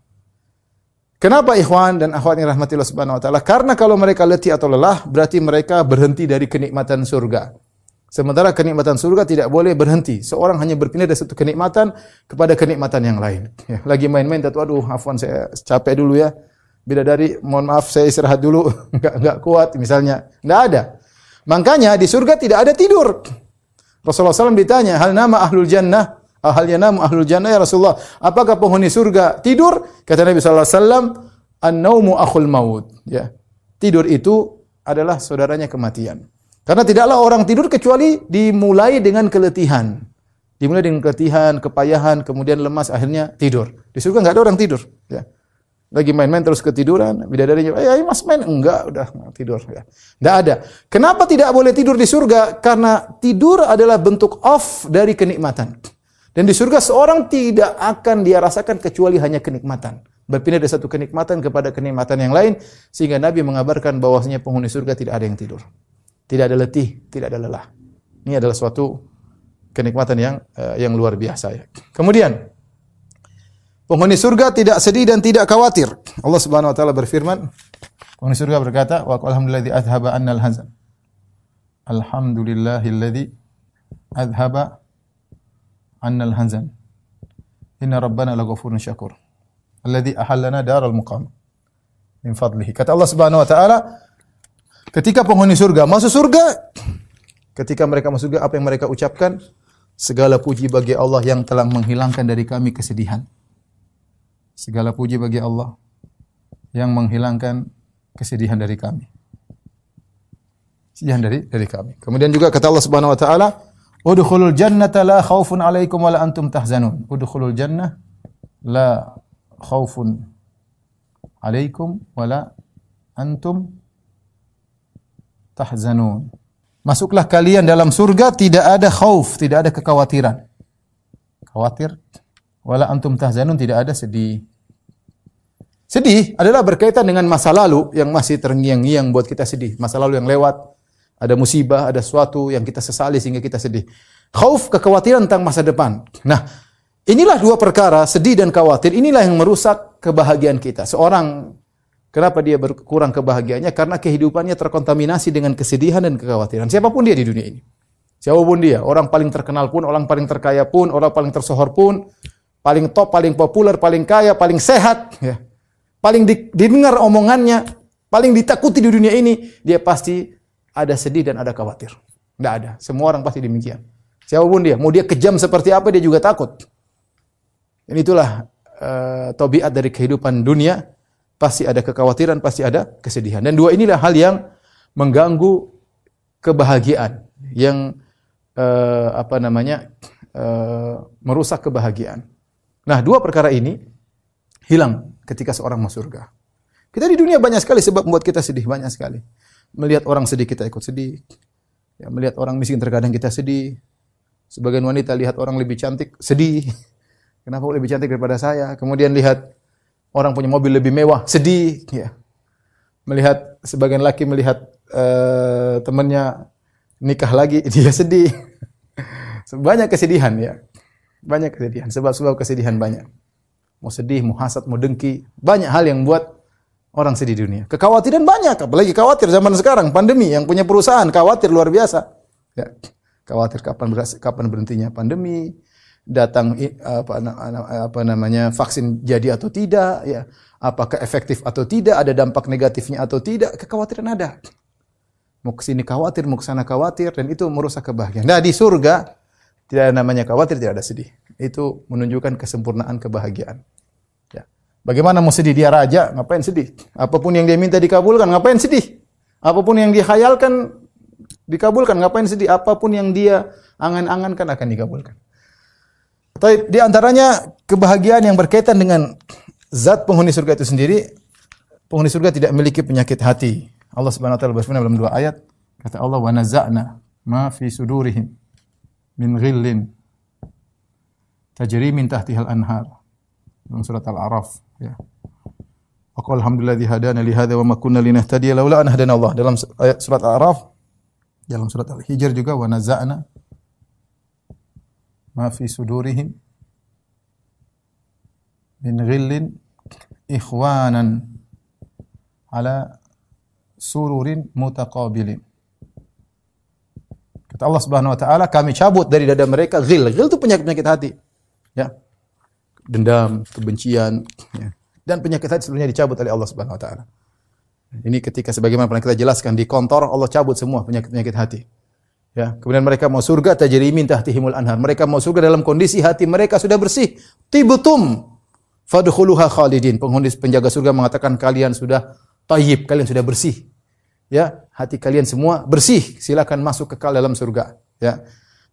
Kenapa ikhwan dan akhwat yang rahmatillah subhanahu wa ta'ala? Karena kalau mereka letih atau lelah, berarti mereka berhenti dari kenikmatan surga. Sementara kenikmatan surga tidak boleh berhenti. Seorang hanya berpindah dari satu kenikmatan kepada kenikmatan yang lain. Ya, lagi main-main, tapi aduh, afwan saya capek dulu ya. Bila dari, mohon maaf saya istirahat dulu, enggak enggak kuat misalnya. Enggak ada. Makanya di surga tidak ada tidur. Rasulullah SAW ditanya, hal nama ahlul jannah? Hal yanamu ahlul jannah ya Rasulullah? Apakah penghuni surga tidur? Kata Nabi SAW, an-naumu akhul maut. Ya. Tidur itu adalah saudaranya kematian. Karena tidaklah orang tidur kecuali dimulai dengan keletihan. Dimulai dengan keletihan, kepayahan, kemudian lemas, akhirnya tidur. Di surga nggak ada orang tidur. Ya. Lagi main-main terus ketiduran, bidadarinya, eh, mas main. Enggak, udah tidur. Ya. Nggak ada. Kenapa tidak boleh tidur di surga? Karena tidur adalah bentuk off dari kenikmatan. Dan di surga seorang tidak akan dia rasakan kecuali hanya kenikmatan. Berpindah dari satu kenikmatan kepada kenikmatan yang lain. Sehingga Nabi mengabarkan bahwasanya penghuni surga tidak ada yang tidur. Tidak ada letih, tidak ada lelah. Ini adalah suatu kenikmatan yang uh, yang luar biasa ya. Kemudian penghuni surga tidak sedih dan tidak khawatir. Allah Subhanahu wa taala berfirman, penghuni surga berkata, "Wa alhamdulilladzi adhaba annal hazan." Alhamdulillahilladzi adhaba annal hazan. Inna rabbana laghafurun syakur. Alladzi ahallana daral muqam min fadlihi. Kata Subhanahu wa taala, Ketika penghuni surga masuk surga, ketika mereka masuk surga, apa yang mereka ucapkan? Segala puji bagi Allah yang telah menghilangkan dari kami kesedihan. Segala puji bagi Allah yang menghilangkan kesedihan dari kami. Kesedihan dari dari kami. Kemudian juga kata Allah Subhanahu wa taala, "Udkhulul jannata la khaufun 'alaikum wa la antum tahzanun." Udkhulul jannah la khaufun 'alaikum wa la antum tahzanun. Masuklah kalian dalam surga tidak ada khauf, tidak ada kekhawatiran. Khawatir wala antum tahzanun tidak ada sedih. Sedih adalah berkaitan dengan masa lalu yang masih terngiang-ngiang buat kita sedih. Masa lalu yang lewat, ada musibah, ada sesuatu yang kita sesali sehingga kita sedih. Khauf kekhawatiran tentang masa depan. Nah, inilah dua perkara, sedih dan khawatir. Inilah yang merusak kebahagiaan kita. Seorang Kenapa dia berkurang kebahagiaannya? Karena kehidupannya terkontaminasi dengan kesedihan dan kekhawatiran. Siapa pun dia di dunia ini. Siapa pun dia, orang paling terkenal pun, orang paling terkaya pun, orang paling tersohor pun, paling top, paling populer, paling kaya, paling sehat, ya. paling di, didengar omongannya, paling ditakuti di dunia ini, dia pasti ada sedih dan ada khawatir. Tidak ada. Semua orang pasti demikian. Siapa pun dia, mau dia kejam seperti apa, dia juga takut. Dan itulah uh, tobiat dari kehidupan dunia pasti ada kekhawatiran, pasti ada kesedihan. Dan dua inilah hal yang mengganggu kebahagiaan, yang uh, apa namanya uh, merusak kebahagiaan. Nah, dua perkara ini hilang ketika seorang masuk surga. Kita di dunia banyak sekali sebab membuat kita sedih banyak sekali. Melihat orang sedih kita ikut sedih. Ya, melihat orang miskin terkadang kita sedih. Sebagian wanita lihat orang lebih cantik sedih. Kenapa lebih cantik daripada saya? Kemudian lihat orang punya mobil lebih mewah, sedih ya. Melihat sebagian laki melihat uh, temannya nikah lagi, dia sedih. banyak kesedihan ya. Banyak kesedihan, sebab-sebab kesedihan banyak. Mau sedih, mau hasad, mau dengki, banyak hal yang buat orang sedih di dunia. Kekhawatiran banyak, apalagi khawatir zaman sekarang, pandemi, yang punya perusahaan khawatir luar biasa. Ya, khawatir kapan kapan berhentinya pandemi, datang apa, apa namanya vaksin jadi atau tidak ya. Apakah efektif atau tidak ada dampak negatifnya atau tidak kekhawatiran ada. Mau ke sini khawatir mau ke sana khawatir dan itu merusak kebahagiaan. Nah di surga tidak ada namanya khawatir tidak ada sedih. Itu menunjukkan kesempurnaan kebahagiaan bagaimana mau sedih dia raja ngapain sedih apa pun yang dia minta dikabulkan ngapain sedih apa pun yang dihayalkan Dikabulkan. Ngapain sedih? Apa pun yang dia angan-angankan akan dikabulkan. Tapi di antaranya kebahagiaan yang berkaitan dengan zat penghuni surga itu sendiri, penghuni surga tidak memiliki penyakit hati. Allah Subhanahu wa taala berfirman dalam dua ayat, kata Allah wa naza'na ma fi sudurihim min ghillin tajri min tahtihal anhar. Dalam surat Al-A'raf, ya. Wa qala alhamdulillazi hadana li hadza wa ma kunna linahtadiya laula an hadana Allah. Dalam ayat surat Al-A'raf, dalam surat Al-Hijr juga wa naza'na ma fi sudurihim min ghillin ikhwanan ala sururin mutaqabilin. Kata Allah Subhanahu wa taala, kami cabut dari dada mereka ghil. Ghil itu penyakit-penyakit hati. Ya. Dendam, kebencian, ya. Dan penyakit hati seluruhnya dicabut oleh Allah Subhanahu wa taala. Ini ketika sebagaimana pernah kita jelaskan di kantor Allah cabut semua penyakit-penyakit hati. Ya, kemudian mereka mau surga tajri min tahtihimul anhar. Mereka mau surga dalam kondisi hati mereka sudah bersih. Tibutum fadkhuluha khalidin. Penghuni penjaga surga mengatakan kalian sudah tayyib, kalian sudah bersih. Ya, hati kalian semua bersih. Silakan masuk kekal dalam surga. Ya.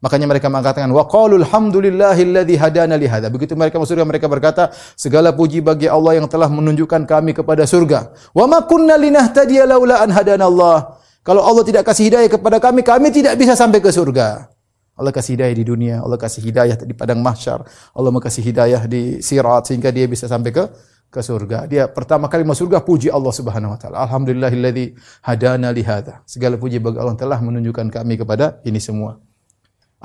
Makanya mereka mengatakan wa qalu alhamdulillahilladzi hadana li hadza. Begitu mereka masuk surga mereka berkata, segala puji bagi Allah yang telah menunjukkan kami kepada surga. Wa ma kunna linahtadiya laula an hadana Allah. Kalau Allah tidak kasih hidayah kepada kami, kami tidak bisa sampai ke surga. Allah kasih hidayah di dunia, Allah kasih hidayah di padang mahsyar, Allah kasih hidayah di sirat sehingga dia bisa sampai ke ke surga. Dia pertama kali masuk surga puji Allah Subhanahu wa taala. Alhamdulillahilladzi hadana li hadza. Segala puji bagi Allah telah menunjukkan kami kepada ini semua.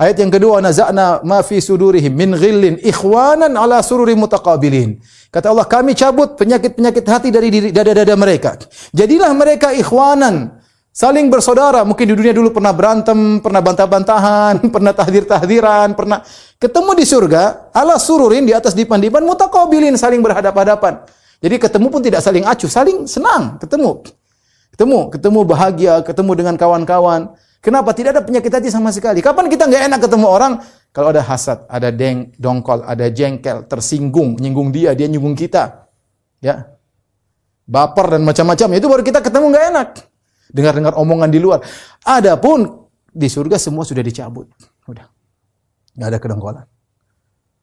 Ayat yang kedua, naza'na ma fi sudurihim min ghillin ikhwanan ala sururi mutaqabilin. Kata Allah, kami cabut penyakit-penyakit hati dari dada-dada mereka. Jadilah mereka ikhwanan, Saling bersaudara, mungkin di dunia dulu pernah berantem, pernah bantah-bantahan, pernah tahdir-tahdiran, pernah ketemu di surga, ala sururin di atas dipan-dipan mutaqabilin saling berhadap-hadapan. Jadi ketemu pun tidak saling acuh, saling senang ketemu. Ketemu, ketemu bahagia, ketemu dengan kawan-kawan. Kenapa tidak ada penyakit hati sama sekali? Kapan kita nggak enak ketemu orang? Kalau ada hasad, ada deng, dongkol, ada jengkel, tersinggung, nyinggung dia, dia nyinggung kita. Ya. Baper dan macam-macam, itu baru kita ketemu nggak enak dengar-dengar omongan di luar. Adapun di surga semua sudah dicabut. Udah. Enggak ada kedongkolan.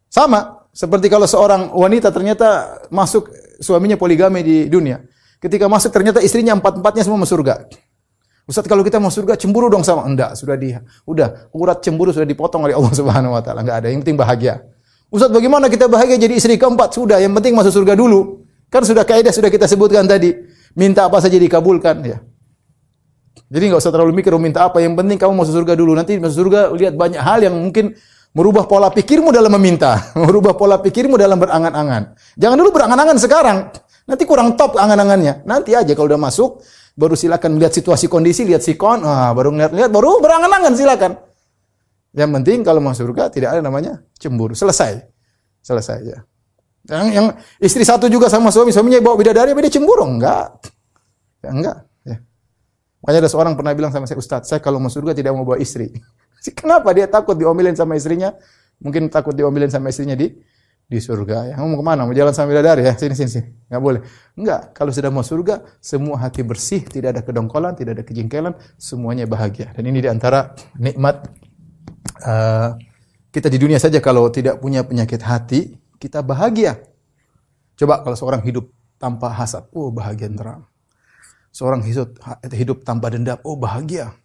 Sama seperti kalau seorang wanita ternyata masuk suaminya poligami di dunia. Ketika masuk ternyata istrinya empat-empatnya semua masuk surga. Ustaz kalau kita mau surga cemburu dong sama enggak, sudah di udah urat cemburu sudah dipotong oleh Allah Subhanahu wa taala, enggak ada. Yang penting bahagia. Ustaz bagaimana kita bahagia jadi istri keempat? Sudah, yang penting masuk surga dulu. Kan sudah kaidah sudah kita sebutkan tadi. Minta apa saja dikabulkan ya. Jadi nggak usah terlalu mikir minta apa. Yang penting kamu masuk surga dulu. Nanti masuk surga lihat banyak hal yang mungkin merubah pola pikirmu dalam meminta, merubah pola pikirmu dalam berangan-angan. Jangan dulu berangan-angan sekarang. Nanti kurang top angan-angannya. Nanti aja kalau udah masuk, baru silakan lihat situasi kondisi, lihat sikon, ah, baru ngeliat-lihat, baru berangan-angan silakan. Yang penting kalau masuk surga tidak ada namanya cemburu. Selesai. Selesai ya. Yang, yang istri satu juga sama suami, suaminya bawa bidadari, dia cemburu? Enggak. Ya, enggak. Makanya ada seorang pernah bilang sama saya, Ustaz, saya kalau mau surga tidak mau bawa istri. Kenapa? Dia takut diomelin sama istrinya. Mungkin takut diomelin sama istrinya di di surga. Ya. Mau ke mana? Mau jalan sambil dari ya? Sini, sini, sini. Nggak boleh. Enggak. Kalau sudah mau surga, semua hati bersih, tidak ada kedongkolan, tidak ada kejengkelan, semuanya bahagia. Dan ini di antara nikmat uh, kita di dunia saja kalau tidak punya penyakit hati, kita bahagia. Coba kalau seorang hidup tanpa hasad, oh bahagia terang. Seorang hidup, hidup tanpa dendam, oh bahagia.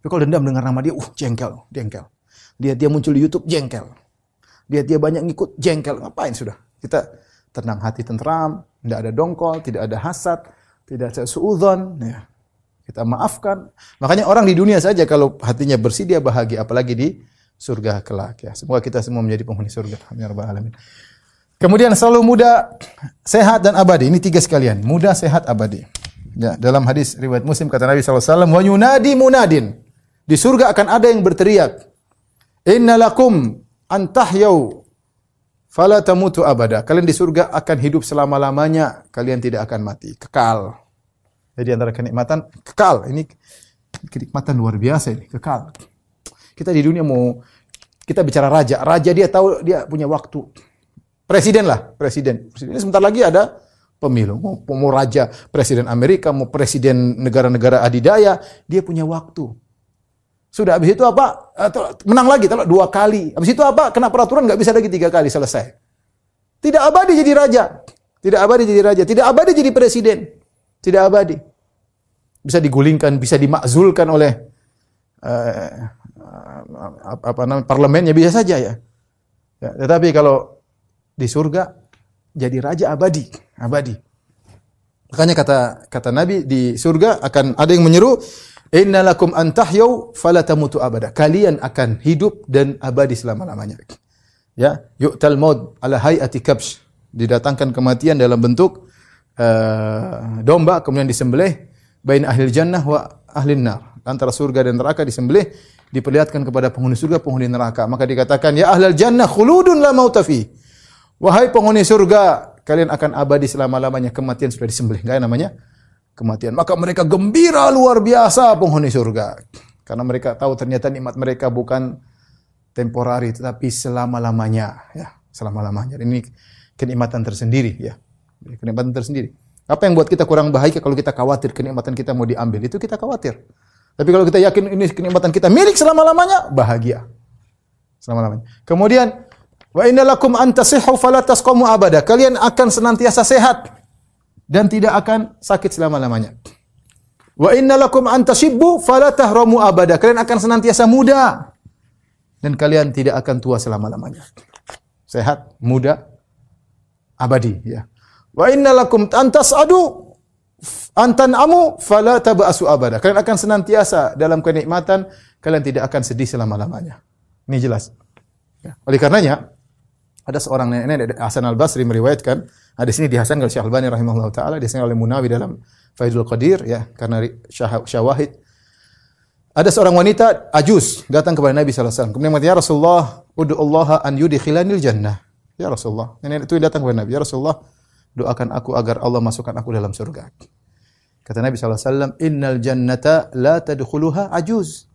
Tapi kalau dendam dengar nama dia, uh jengkel, jengkel. Dia dia muncul di YouTube, jengkel. Dia dia banyak ngikut, jengkel. Ngapain sudah? Kita tenang hati tentram, tidak ada dongkol, tidak ada hasad, tidak ada suudzon. Ya. Kita maafkan. Makanya orang di dunia saja kalau hatinya bersih dia bahagia, apalagi di surga kelak ya. Semoga kita semua menjadi penghuni surga. Amin ya alamin. Kemudian selalu muda, sehat dan abadi. Ini tiga sekalian. Muda, sehat, abadi. Ya, dalam hadis riwayat Muslim kata Nabi SAW, wa yunadi munadin. Di surga akan ada yang berteriak, Inna lakum antahyau fala tamutu abada. Kalian di surga akan hidup selama-lamanya, kalian tidak akan mati, kekal. Jadi antara kenikmatan kekal. Ini kenikmatan luar biasa ini, kekal. Kita di dunia mau kita bicara raja, raja dia tahu dia punya waktu. Presiden lah, presiden. Presiden sebentar lagi ada pemilu. Mau, mau raja, presiden Amerika, mau presiden negara-negara adidaya, dia punya waktu. Sudah habis itu apa? Atau menang lagi, telak dua kali. Habis itu apa? Kena peraturan nggak bisa lagi tiga kali selesai. Tidak abadi jadi raja. Tidak abadi jadi raja. Tidak abadi jadi presiden. Tidak abadi. Bisa digulingkan, bisa dimakzulkan oleh uh, apa namanya parlemennya bisa saja ya. ya. Tetapi kalau di surga jadi raja abadi, abadi. Makanya kata kata Nabi di surga akan ada yang menyeru innalakum antahyau fala tamutu abada. Kalian akan hidup dan abadi selama-lamanya. Ya, yu'tal maut ala hayati kabsh. Didatangkan kematian dalam bentuk uh, domba kemudian disembelih bain ahli jannah wa ahli nar. Antara surga dan neraka disembelih diperlihatkan kepada penghuni surga, penghuni neraka. Maka dikatakan, "Ya ahlal jannah khuludun la mauta fi." Wahai penghuni surga, kalian akan abadi selama-lamanya. Kematian sudah disembelih. Enggak namanya kematian. Maka mereka gembira luar biasa penghuni surga. Karena mereka tahu ternyata nikmat mereka bukan temporari tetapi selama-lamanya ya, selama-lamanya. Ini kenikmatan tersendiri ya. Kenikmatan tersendiri. Apa yang buat kita kurang bahagia kalau kita khawatir kenikmatan kita mau diambil? Itu kita khawatir. Tapi kalau kita yakin ini kenikmatan kita milik selama-lamanya, bahagia. Selama-lamanya. Kemudian wa innalakum antasihhu fala tasqamu abada. Kalian akan senantiasa sehat dan tidak akan sakit selama-lamanya. Wa innalakum antashibbu fala tahramu abada. Kalian akan senantiasa muda dan kalian tidak akan tua selama-lamanya. Sehat, muda, abadi ya. Wa innalakum antasadu Antan amu fala tabasu abada. Kalian akan senantiasa dalam kenikmatan, kalian tidak akan sedih selama-lamanya. Ini jelas. Ya. Oleh karenanya, ada seorang nenek Hasan Al-Basri meriwayatkan, ada sini di Hasan Syekh Albani rahimahullah taala, di sini oleh Munawi dalam Faidul Qadir ya, karena syawahid. Ada seorang wanita ajus datang kepada Nabi sallallahu alaihi wasallam. Kemudian mengatakan, "Ya Rasulullah, ud'u Allah an yudkhilanil jannah." Ya Rasulullah. Nenek itu datang kepada Nabi, "Ya Rasulullah, doakan aku agar Allah masukkan aku dalam surga." Kata Nabi SAW, Innal jannata la tadkhuluha ajuz.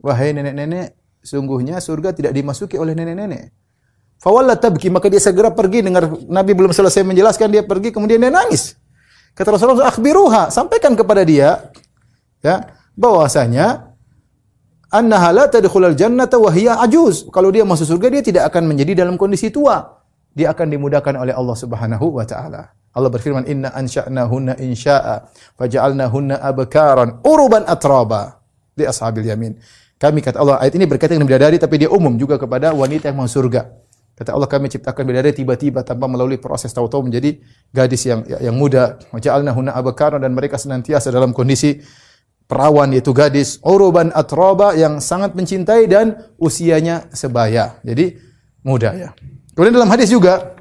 Wahai nenek-nenek, sungguhnya surga tidak dimasuki oleh nenek-nenek. Fawalla tabki, maka dia segera pergi. Dengar Nabi belum selesai menjelaskan, dia pergi, kemudian dia nangis. Kata Rasulullah, akhbiruha, sampaikan kepada dia, ya, bahwasanya annaha la tadkhulul jannata wa hiya ajuz. Kalau dia masuk surga, dia tidak akan menjadi dalam kondisi tua. Dia akan dimudahkan oleh Allah Subhanahu wa taala. Allah berfirman, Inna hunna insya'a, hunna abkaran, uruban atraba. Di ashabil yamin. Kami kata Allah, ayat ini berkaitan dengan bidadari, tapi dia umum juga kepada wanita yang masuk surga. Kata Allah, kami ciptakan bidadari tiba-tiba tanpa melalui proses tahu-tahu menjadi gadis yang yang muda. hunna abkaran dan mereka senantiasa dalam kondisi perawan yaitu gadis uruban atroba yang sangat mencintai dan usianya sebaya. Jadi muda ya. Kemudian dalam hadis juga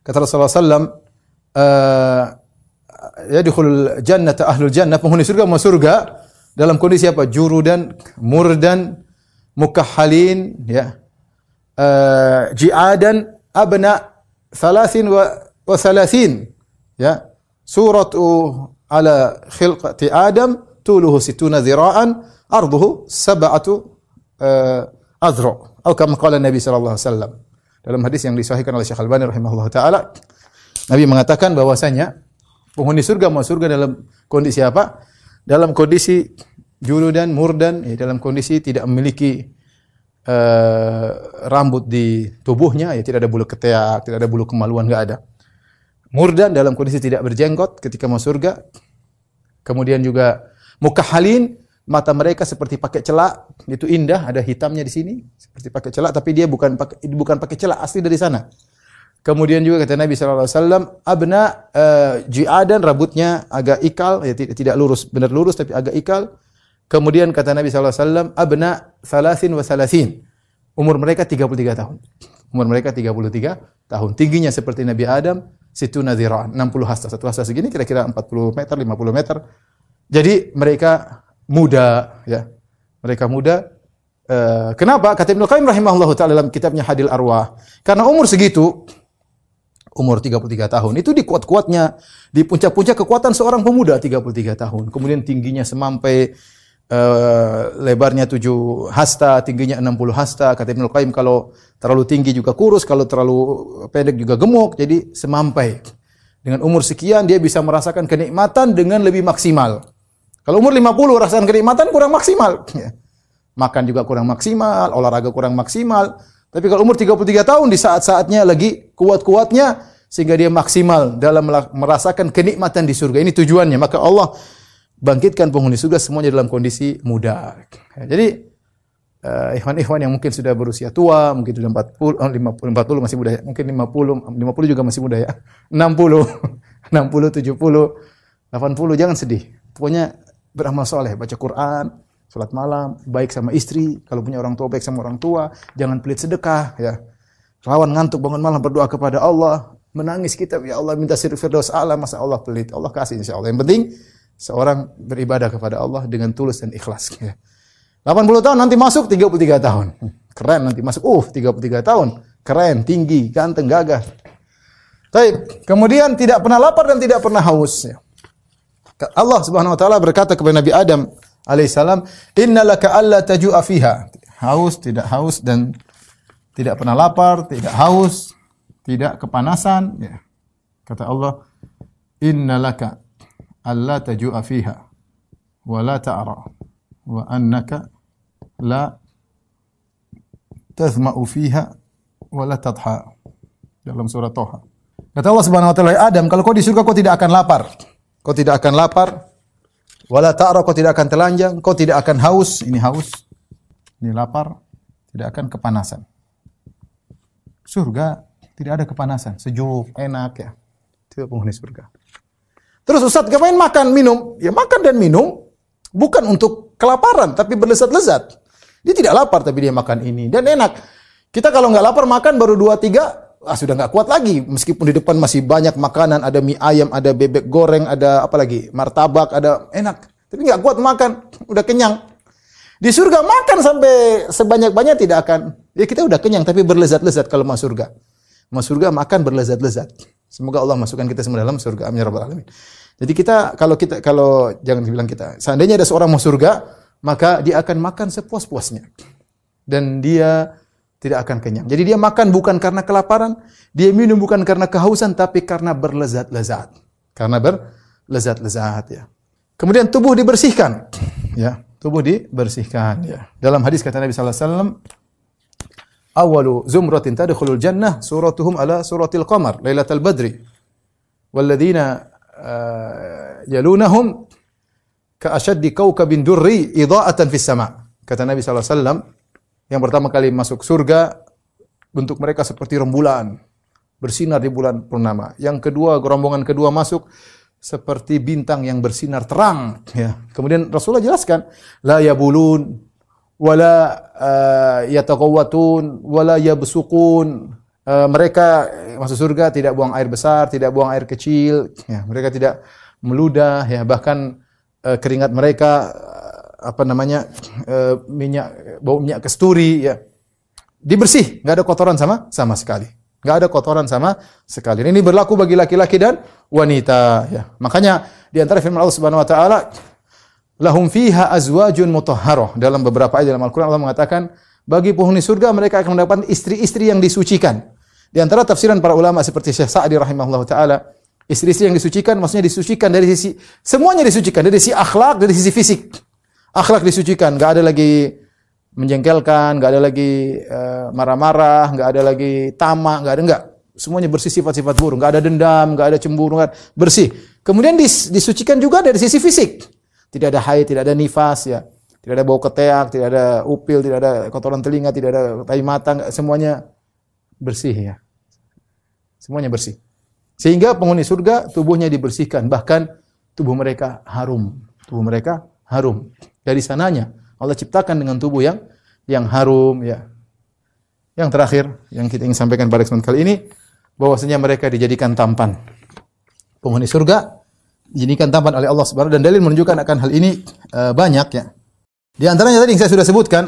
kata Rasulullah SAW, uh, yadkhulul jannata ahlul jannah penghuni surga masuk surga dalam kondisi apa? Jurudan, murdan, mukahhalin, ya. Uh, ji'adan abna thalathin wa, wa thalathin. Ya. Suratu ala khilqati Adam tuluhu situna zira'an arduhu sab'atu uh, azra. Atau kama qala Nabi sallallahu alaihi wasallam. Dalam hadis yang disahihkan oleh Syekh Al-Albani rahimahullah taala, Nabi mengatakan bahwasanya penghuni surga mau surga dalam kondisi apa? Dalam kondisi juludan, murdan, ya, dalam kondisi tidak memiliki uh, rambut di tubuhnya, ya tidak ada bulu ketiak, tidak ada bulu kemaluan, enggak ada. Murdan dalam kondisi tidak berjenggot ketika mau surga. Kemudian juga mukahalin, mata mereka seperti pakai celak, itu indah, ada hitamnya di sini, seperti pakai celak, tapi dia bukan pakai bukan pakai celak asli dari sana. Kemudian juga kata Nabi wasallam, abna uh, ji'adan rambutnya agak ikal, ya tidak lurus, benar lurus tapi agak ikal. Kemudian kata Nabi wasallam, abna salasin wa salasin. Umur mereka 33 tahun. Umur mereka 33 tahun. Tingginya seperti Nabi Adam, situ nadhiraan, 60 hasta. Satu hasta segini kira-kira 40 meter, 50 meter. Jadi mereka muda ya. Mereka muda Uh, kenapa? Kata Ibnu Qayyim rahimahullah taala dalam kitabnya Hadil Arwah. Karena umur segitu umur 33 tahun. Itu di kuat-kuatnya, di puncak-puncak kekuatan seorang pemuda 33 tahun. Kemudian tingginya semampai uh, lebarnya 7 hasta, tingginya 60 hasta. Kata Ibnu Qayyim kalau terlalu tinggi juga kurus, kalau terlalu pendek juga gemuk, jadi semampai. Dengan umur sekian dia bisa merasakan kenikmatan dengan lebih maksimal. Kalau umur 50 rasakan kenikmatan kurang maksimal. makan juga kurang maksimal, olahraga kurang maksimal. Tapi kalau umur 33 tahun di saat-saatnya lagi kuat-kuatnya sehingga dia maksimal dalam merasakan kenikmatan di surga. Ini tujuannya. Maka Allah bangkitkan penghuni surga semuanya dalam kondisi muda. Jadi uh, ikhwan-ikhwan yang mungkin sudah berusia tua, mungkin sudah 40, 50, 40 masih muda ya. Mungkin 50, 50 juga masih muda ya. 60, 60, 70, 80 jangan sedih. Pokoknya beramal soleh, baca Quran, Salat malam, baik sama istri, kalau punya orang tua baik sama orang tua, jangan pelit sedekah ya. Lawan ngantuk bangun malam berdoa kepada Allah, menangis kita ya Allah minta sir firdaus a'la masa Allah pelit. Allah kasih insyaallah. Yang penting seorang beribadah kepada Allah dengan tulus dan ikhlas ya. 80 tahun nanti masuk 33 tahun. Keren nanti masuk. Uh, 33 tahun. Keren, tinggi, ganteng, gagah. Baik, kemudian tidak pernah lapar dan tidak pernah haus. Allah Subhanahu wa taala berkata kepada Nabi Adam, alaihissalam, innalaka alla taju'a fiha. Haus, tidak haus dan tidak pernah lapar, tidak haus, tidak kepanasan. Ya. Kata Allah, innalaka alla taju'a fiha wa la ta'ra wa annaka la tazma'u fiha wa la tadha. Dalam surah Toha. Kata Allah Subhanahu wa taala, Adam, kalau kau di surga kau tidak akan lapar. Kau tidak akan lapar, Wala ta'ra kau tidak akan telanjang, kau tidak akan haus, ini haus, ini lapar, tidak akan kepanasan. Surga tidak ada kepanasan, sejuk, enak ya. Itu penghuni surga. Terus Ustaz, ngapain makan, minum? Ya makan dan minum bukan untuk kelaparan, tapi berlezat-lezat. Dia tidak lapar tapi dia makan ini dan enak. Kita kalau nggak lapar makan baru dua tiga ah, sudah nggak kuat lagi. Meskipun di depan masih banyak makanan, ada mie ayam, ada bebek goreng, ada apa lagi, martabak, ada enak. Tapi nggak kuat makan, udah kenyang. Di surga makan sampai sebanyak-banyak tidak akan. Ya kita udah kenyang tapi berlezat-lezat kalau masuk surga. Masuk surga makan berlezat-lezat. Semoga Allah masukkan kita semua dalam surga. Amin ya rabbal alamin. Jadi kita kalau kita kalau jangan dibilang kita, seandainya ada seorang masuk surga, maka dia akan makan sepuas-puasnya. Dan dia tidak akan kenyang. Jadi dia makan bukan karena kelaparan, dia minum bukan karena kehausan, tapi karena berlezat-lezat. Karena berlezat-lezat ya. Kemudian tubuh dibersihkan, ya. Tubuh dibersihkan ya. Dalam hadis kata Nabi sallallahu alaihi wasallam, "Awalu zumratin tadkhulul jannah suratuhum ala suratil qamar lailatal badri. Walladzina uh, yalunahum ka ashaddi kawkabin durri idha'atan fis sama." Kata Nabi sallallahu alaihi wasallam, yang pertama kali masuk surga, bentuk mereka seperti rembulan, bersinar di bulan purnama. Yang kedua, gerombongan kedua masuk seperti bintang yang bersinar terang. Ya. Kemudian Rasulullah jelaskan, la yabulun, wala uh, yataqawwatun, wala yabsukun. Uh, mereka masuk surga tidak buang air besar, tidak buang air kecil. Ya. Mereka tidak meludah, ya. bahkan uh, keringat mereka apa namanya uh, minyak bau minyak kesturi ya dibersih nggak ada kotoran sama sama sekali nggak ada kotoran sama sekali ini berlaku bagi laki-laki dan wanita ya makanya di antara firman Allah Subhanahu wa taala lahum fiha azwajun mutahharah dalam beberapa ayat dalam Al-Qur'an Allah mengatakan bagi penghuni surga mereka akan mendapatkan istri-istri yang disucikan. Di antara tafsiran para ulama seperti Syekh Sa'di rahimahullah taala istri-istri yang disucikan maksudnya disucikan dari sisi semuanya disucikan. Dari sisi akhlak dari sisi fisik. Akhlak disucikan, nggak ada lagi menjengkelkan, nggak ada lagi eh, marah-marah, uh, nggak ada lagi tamak, nggak ada nggak. Semuanya bersih sifat-sifat buruk, nggak ada dendam, nggak ada cemburu, gak, bersih. Kemudian dis, disucikan juga dari sisi fisik. Tidak ada haid, tidak ada nifas ya. Tidak ada bau keteak, tidak ada upil, tidak ada kotoran telinga, tidak ada tai mata, semuanya bersih ya. Semuanya bersih. Sehingga penghuni surga tubuhnya dibersihkan, bahkan tubuh mereka harum. Tubuh mereka harum. Dari sananya Allah ciptakan dengan tubuh yang yang harum ya. Yang terakhir yang kita ingin sampaikan pada kesempatan kali ini bahwasanya mereka dijadikan tampan. Penghuni surga dijadikan tampan oleh Allah Subhanahu dan dalil menunjukkan akan hal ini uh, banyak ya. Di antaranya tadi yang saya sudah sebutkan,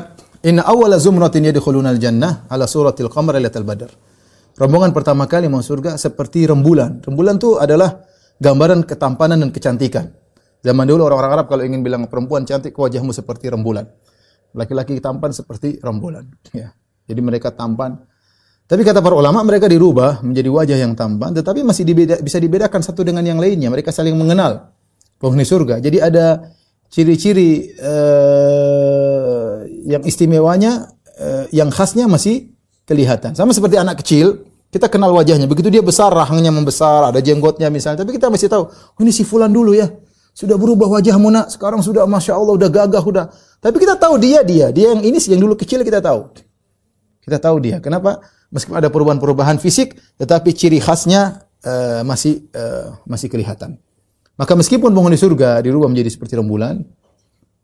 inna awwala zumratin yadkhulunal jannah ala suratil qamar lailatul badr. Rombongan pertama kali masuk surga seperti rembulan. Rembulan itu adalah gambaran ketampanan dan kecantikan. Zaman dulu orang-orang Arab kalau ingin bilang perempuan cantik, wajahmu seperti rembulan. Laki-laki tampan seperti rembulan. Ya. Jadi mereka tampan. Tapi kata para ulama mereka dirubah menjadi wajah yang tampan, tetapi masih dibeda, bisa dibedakan satu dengan yang lainnya. Mereka saling mengenal penghuni surga. Jadi ada ciri-ciri uh, yang istimewanya eh, yang khasnya masih kelihatan. Sama seperti anak kecil, kita kenal wajahnya. Begitu dia besar, rahangnya membesar, ada jenggotnya misalnya. Tapi kita masih tahu, oh, ini si fulan dulu ya. Sudah berubah wajahmu nak. Sekarang sudah masya Allah, udah gagah, udah. Tapi kita tahu dia, dia, dia yang ini yang dulu kecil kita tahu. Kita tahu dia. Kenapa? Meskipun ada perubahan-perubahan fisik, tetapi ciri khasnya uh, masih uh, masih kelihatan. Maka meskipun penghuni surga dirubah menjadi seperti rembulan,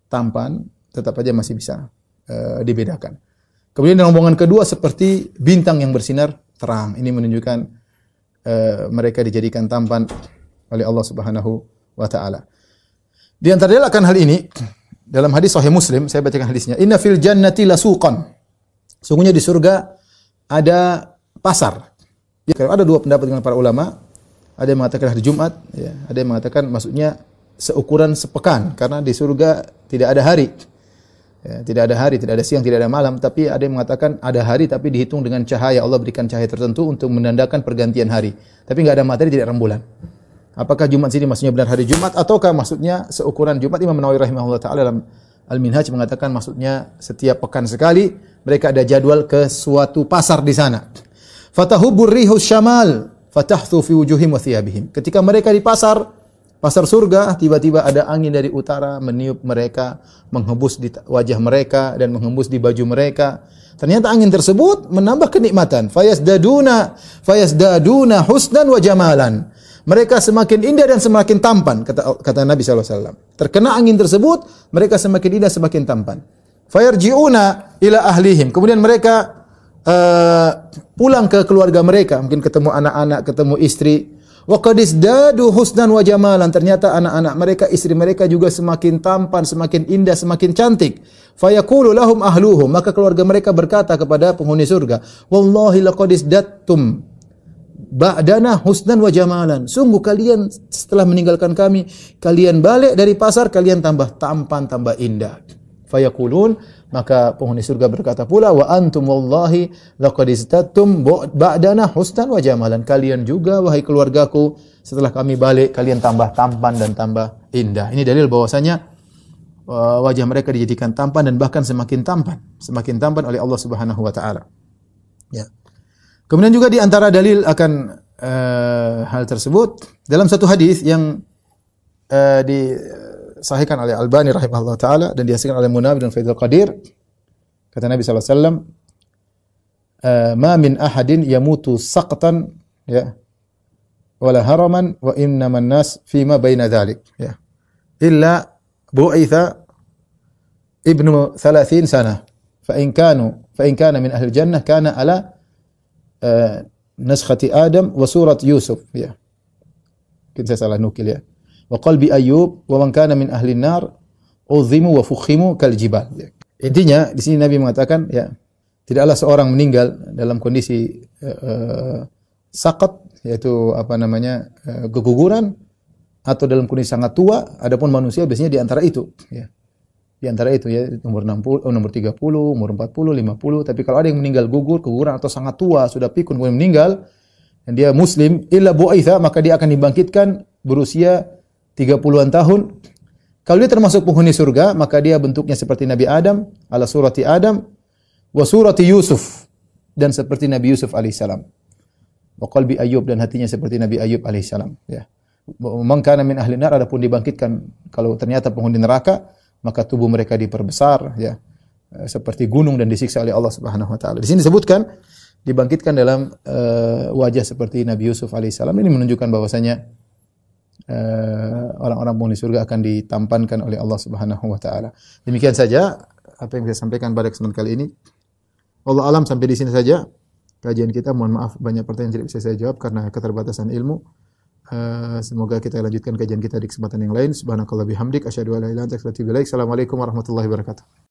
tampan, tetap aja masih bisa uh, dibedakan. Kemudian rombongan kedua seperti bintang yang bersinar terang. Ini menunjukkan uh, mereka dijadikan tampan oleh Allah Subhanahu wa taala. Di antara akan hal ini dalam hadis sahih Muslim, saya bacakan hadisnya. Inna fil jannati lasuqan. Sungguhnya di surga ada pasar. Ya, ada dua pendapat dengan para ulama. Ada yang mengatakan hari Jumat, ya. ada yang mengatakan maksudnya seukuran sepekan karena di surga tidak ada hari. Ya, tidak ada hari, tidak ada siang, tidak ada malam, tapi ada yang mengatakan ada hari tapi dihitung dengan cahaya. Allah berikan cahaya tertentu untuk menandakan pergantian hari. Tapi nggak ada materi, tidak rembulan. Apakah Jumat sini maksudnya benar hari Jumat ataukah maksudnya seukuran Jumat? Imam Nawawi rahimahullah taala dalam Al-Minhaj mengatakan maksudnya setiap pekan sekali mereka ada jadwal ke suatu pasar di sana. Fatahubur rihus syamal fatahthu fi wujuhim wa thiyabihim. Ketika mereka di pasar, pasar surga, tiba-tiba ada angin dari utara meniup mereka, menghembus di wajah mereka dan menghembus di baju mereka. Ternyata angin tersebut menambah kenikmatan. Fayasdaduna fayasdaduna husnan wa jamalan. Mereka semakin indah dan semakin tampan kata kata Nabi SAW. Terkena angin tersebut, mereka semakin indah semakin tampan. Fayarji'una ila ahlihim. Kemudian mereka uh, pulang ke keluarga mereka, mungkin ketemu anak-anak, ketemu istri. Wa qad husnan wa jamalan. Ternyata anak-anak mereka, istri mereka juga semakin tampan, semakin indah, semakin cantik. Fayaqulu lahum ahluhum. Maka keluarga mereka berkata kepada penghuni surga, "Wallahi laqad ba'dana husnan wa jamalan. Sungguh kalian setelah meninggalkan kami, kalian balik dari pasar, kalian tambah tampan, tambah indah. Fayaqulun, maka penghuni surga berkata pula, wa antum wallahi laqad ba'dana husnan wa jamalan. Kalian juga wahai keluargaku, setelah kami balik kalian tambah tampan dan tambah indah. Ini dalil bahwasanya uh, wajah mereka dijadikan tampan dan bahkan semakin tampan, semakin tampan oleh Allah Subhanahu wa taala. Ya. Kemudian juga di antara dalil akan uh, hal tersebut dalam satu hadis yang uh, disahihkan oleh Albani rahimahullah taala dan dihasilkan oleh Munawi dan Faidul Qadir kata Nabi sallallahu alaihi wasallam uh, ma min ahadin yamutu saqtan ya wala haraman wa innaman nas fima baina dhalik. Ya. Illa bu'itha ibnu 30 sana. Fa in kanu fa in kana min ahli jannah kana ala naskhati Adam wa surat Yusuf ya. Mungkin saya salah nukil ya. Wa qalbi Ayyub wa man kana min ahli nar uzimu wa fukhimu kal jibal. Ya. Intinya di sini Nabi mengatakan ya tidaklah seorang meninggal dalam kondisi uh, sakat yaitu apa namanya uh, keguguran atau dalam kondisi sangat tua adapun manusia biasanya di antara itu ya di antara itu ya umur 60, nomor 30, umur 40, 50. Tapi kalau ada yang meninggal gugur, keguguran atau sangat tua, sudah pikun kemudian meninggal dan dia muslim, illa bu'aitha, maka dia akan dibangkitkan berusia 30-an tahun. Kalau dia termasuk penghuni surga, maka dia bentuknya seperti Nabi Adam, ala surati Adam, wa surati Yusuf dan seperti Nabi Yusuf alaihissalam. Wa qalbi Ayub dan hatinya seperti Nabi Ayub alaihissalam, ya. Man kana min ahli nar adapun dibangkitkan kalau ternyata penghuni neraka maka tubuh mereka diperbesar ya eh, seperti gunung dan disiksa oleh Allah Subhanahu wa taala. Di sini disebutkan dibangkitkan dalam uh, wajah seperti Nabi Yusuf alaihissalam ini menunjukkan bahwasanya uh, orang-orang penghuni surga akan ditampankan oleh Allah Subhanahu wa taala. Demikian saja apa yang saya sampaikan pada kesempatan kali ini. Allah alam sampai di sini saja kajian kita. Mohon maaf banyak pertanyaan tidak bisa saya jawab karena keterbatasan ilmu. Uh, semoga kita lanjutkan kajian kita di kesempatan yang lain. Subhanakallah bihamdik asyhadu an la ilaha illa anta astaghfiruka wa atubu ilaik. Assalamualaikum warahmatullahi wabarakatuh.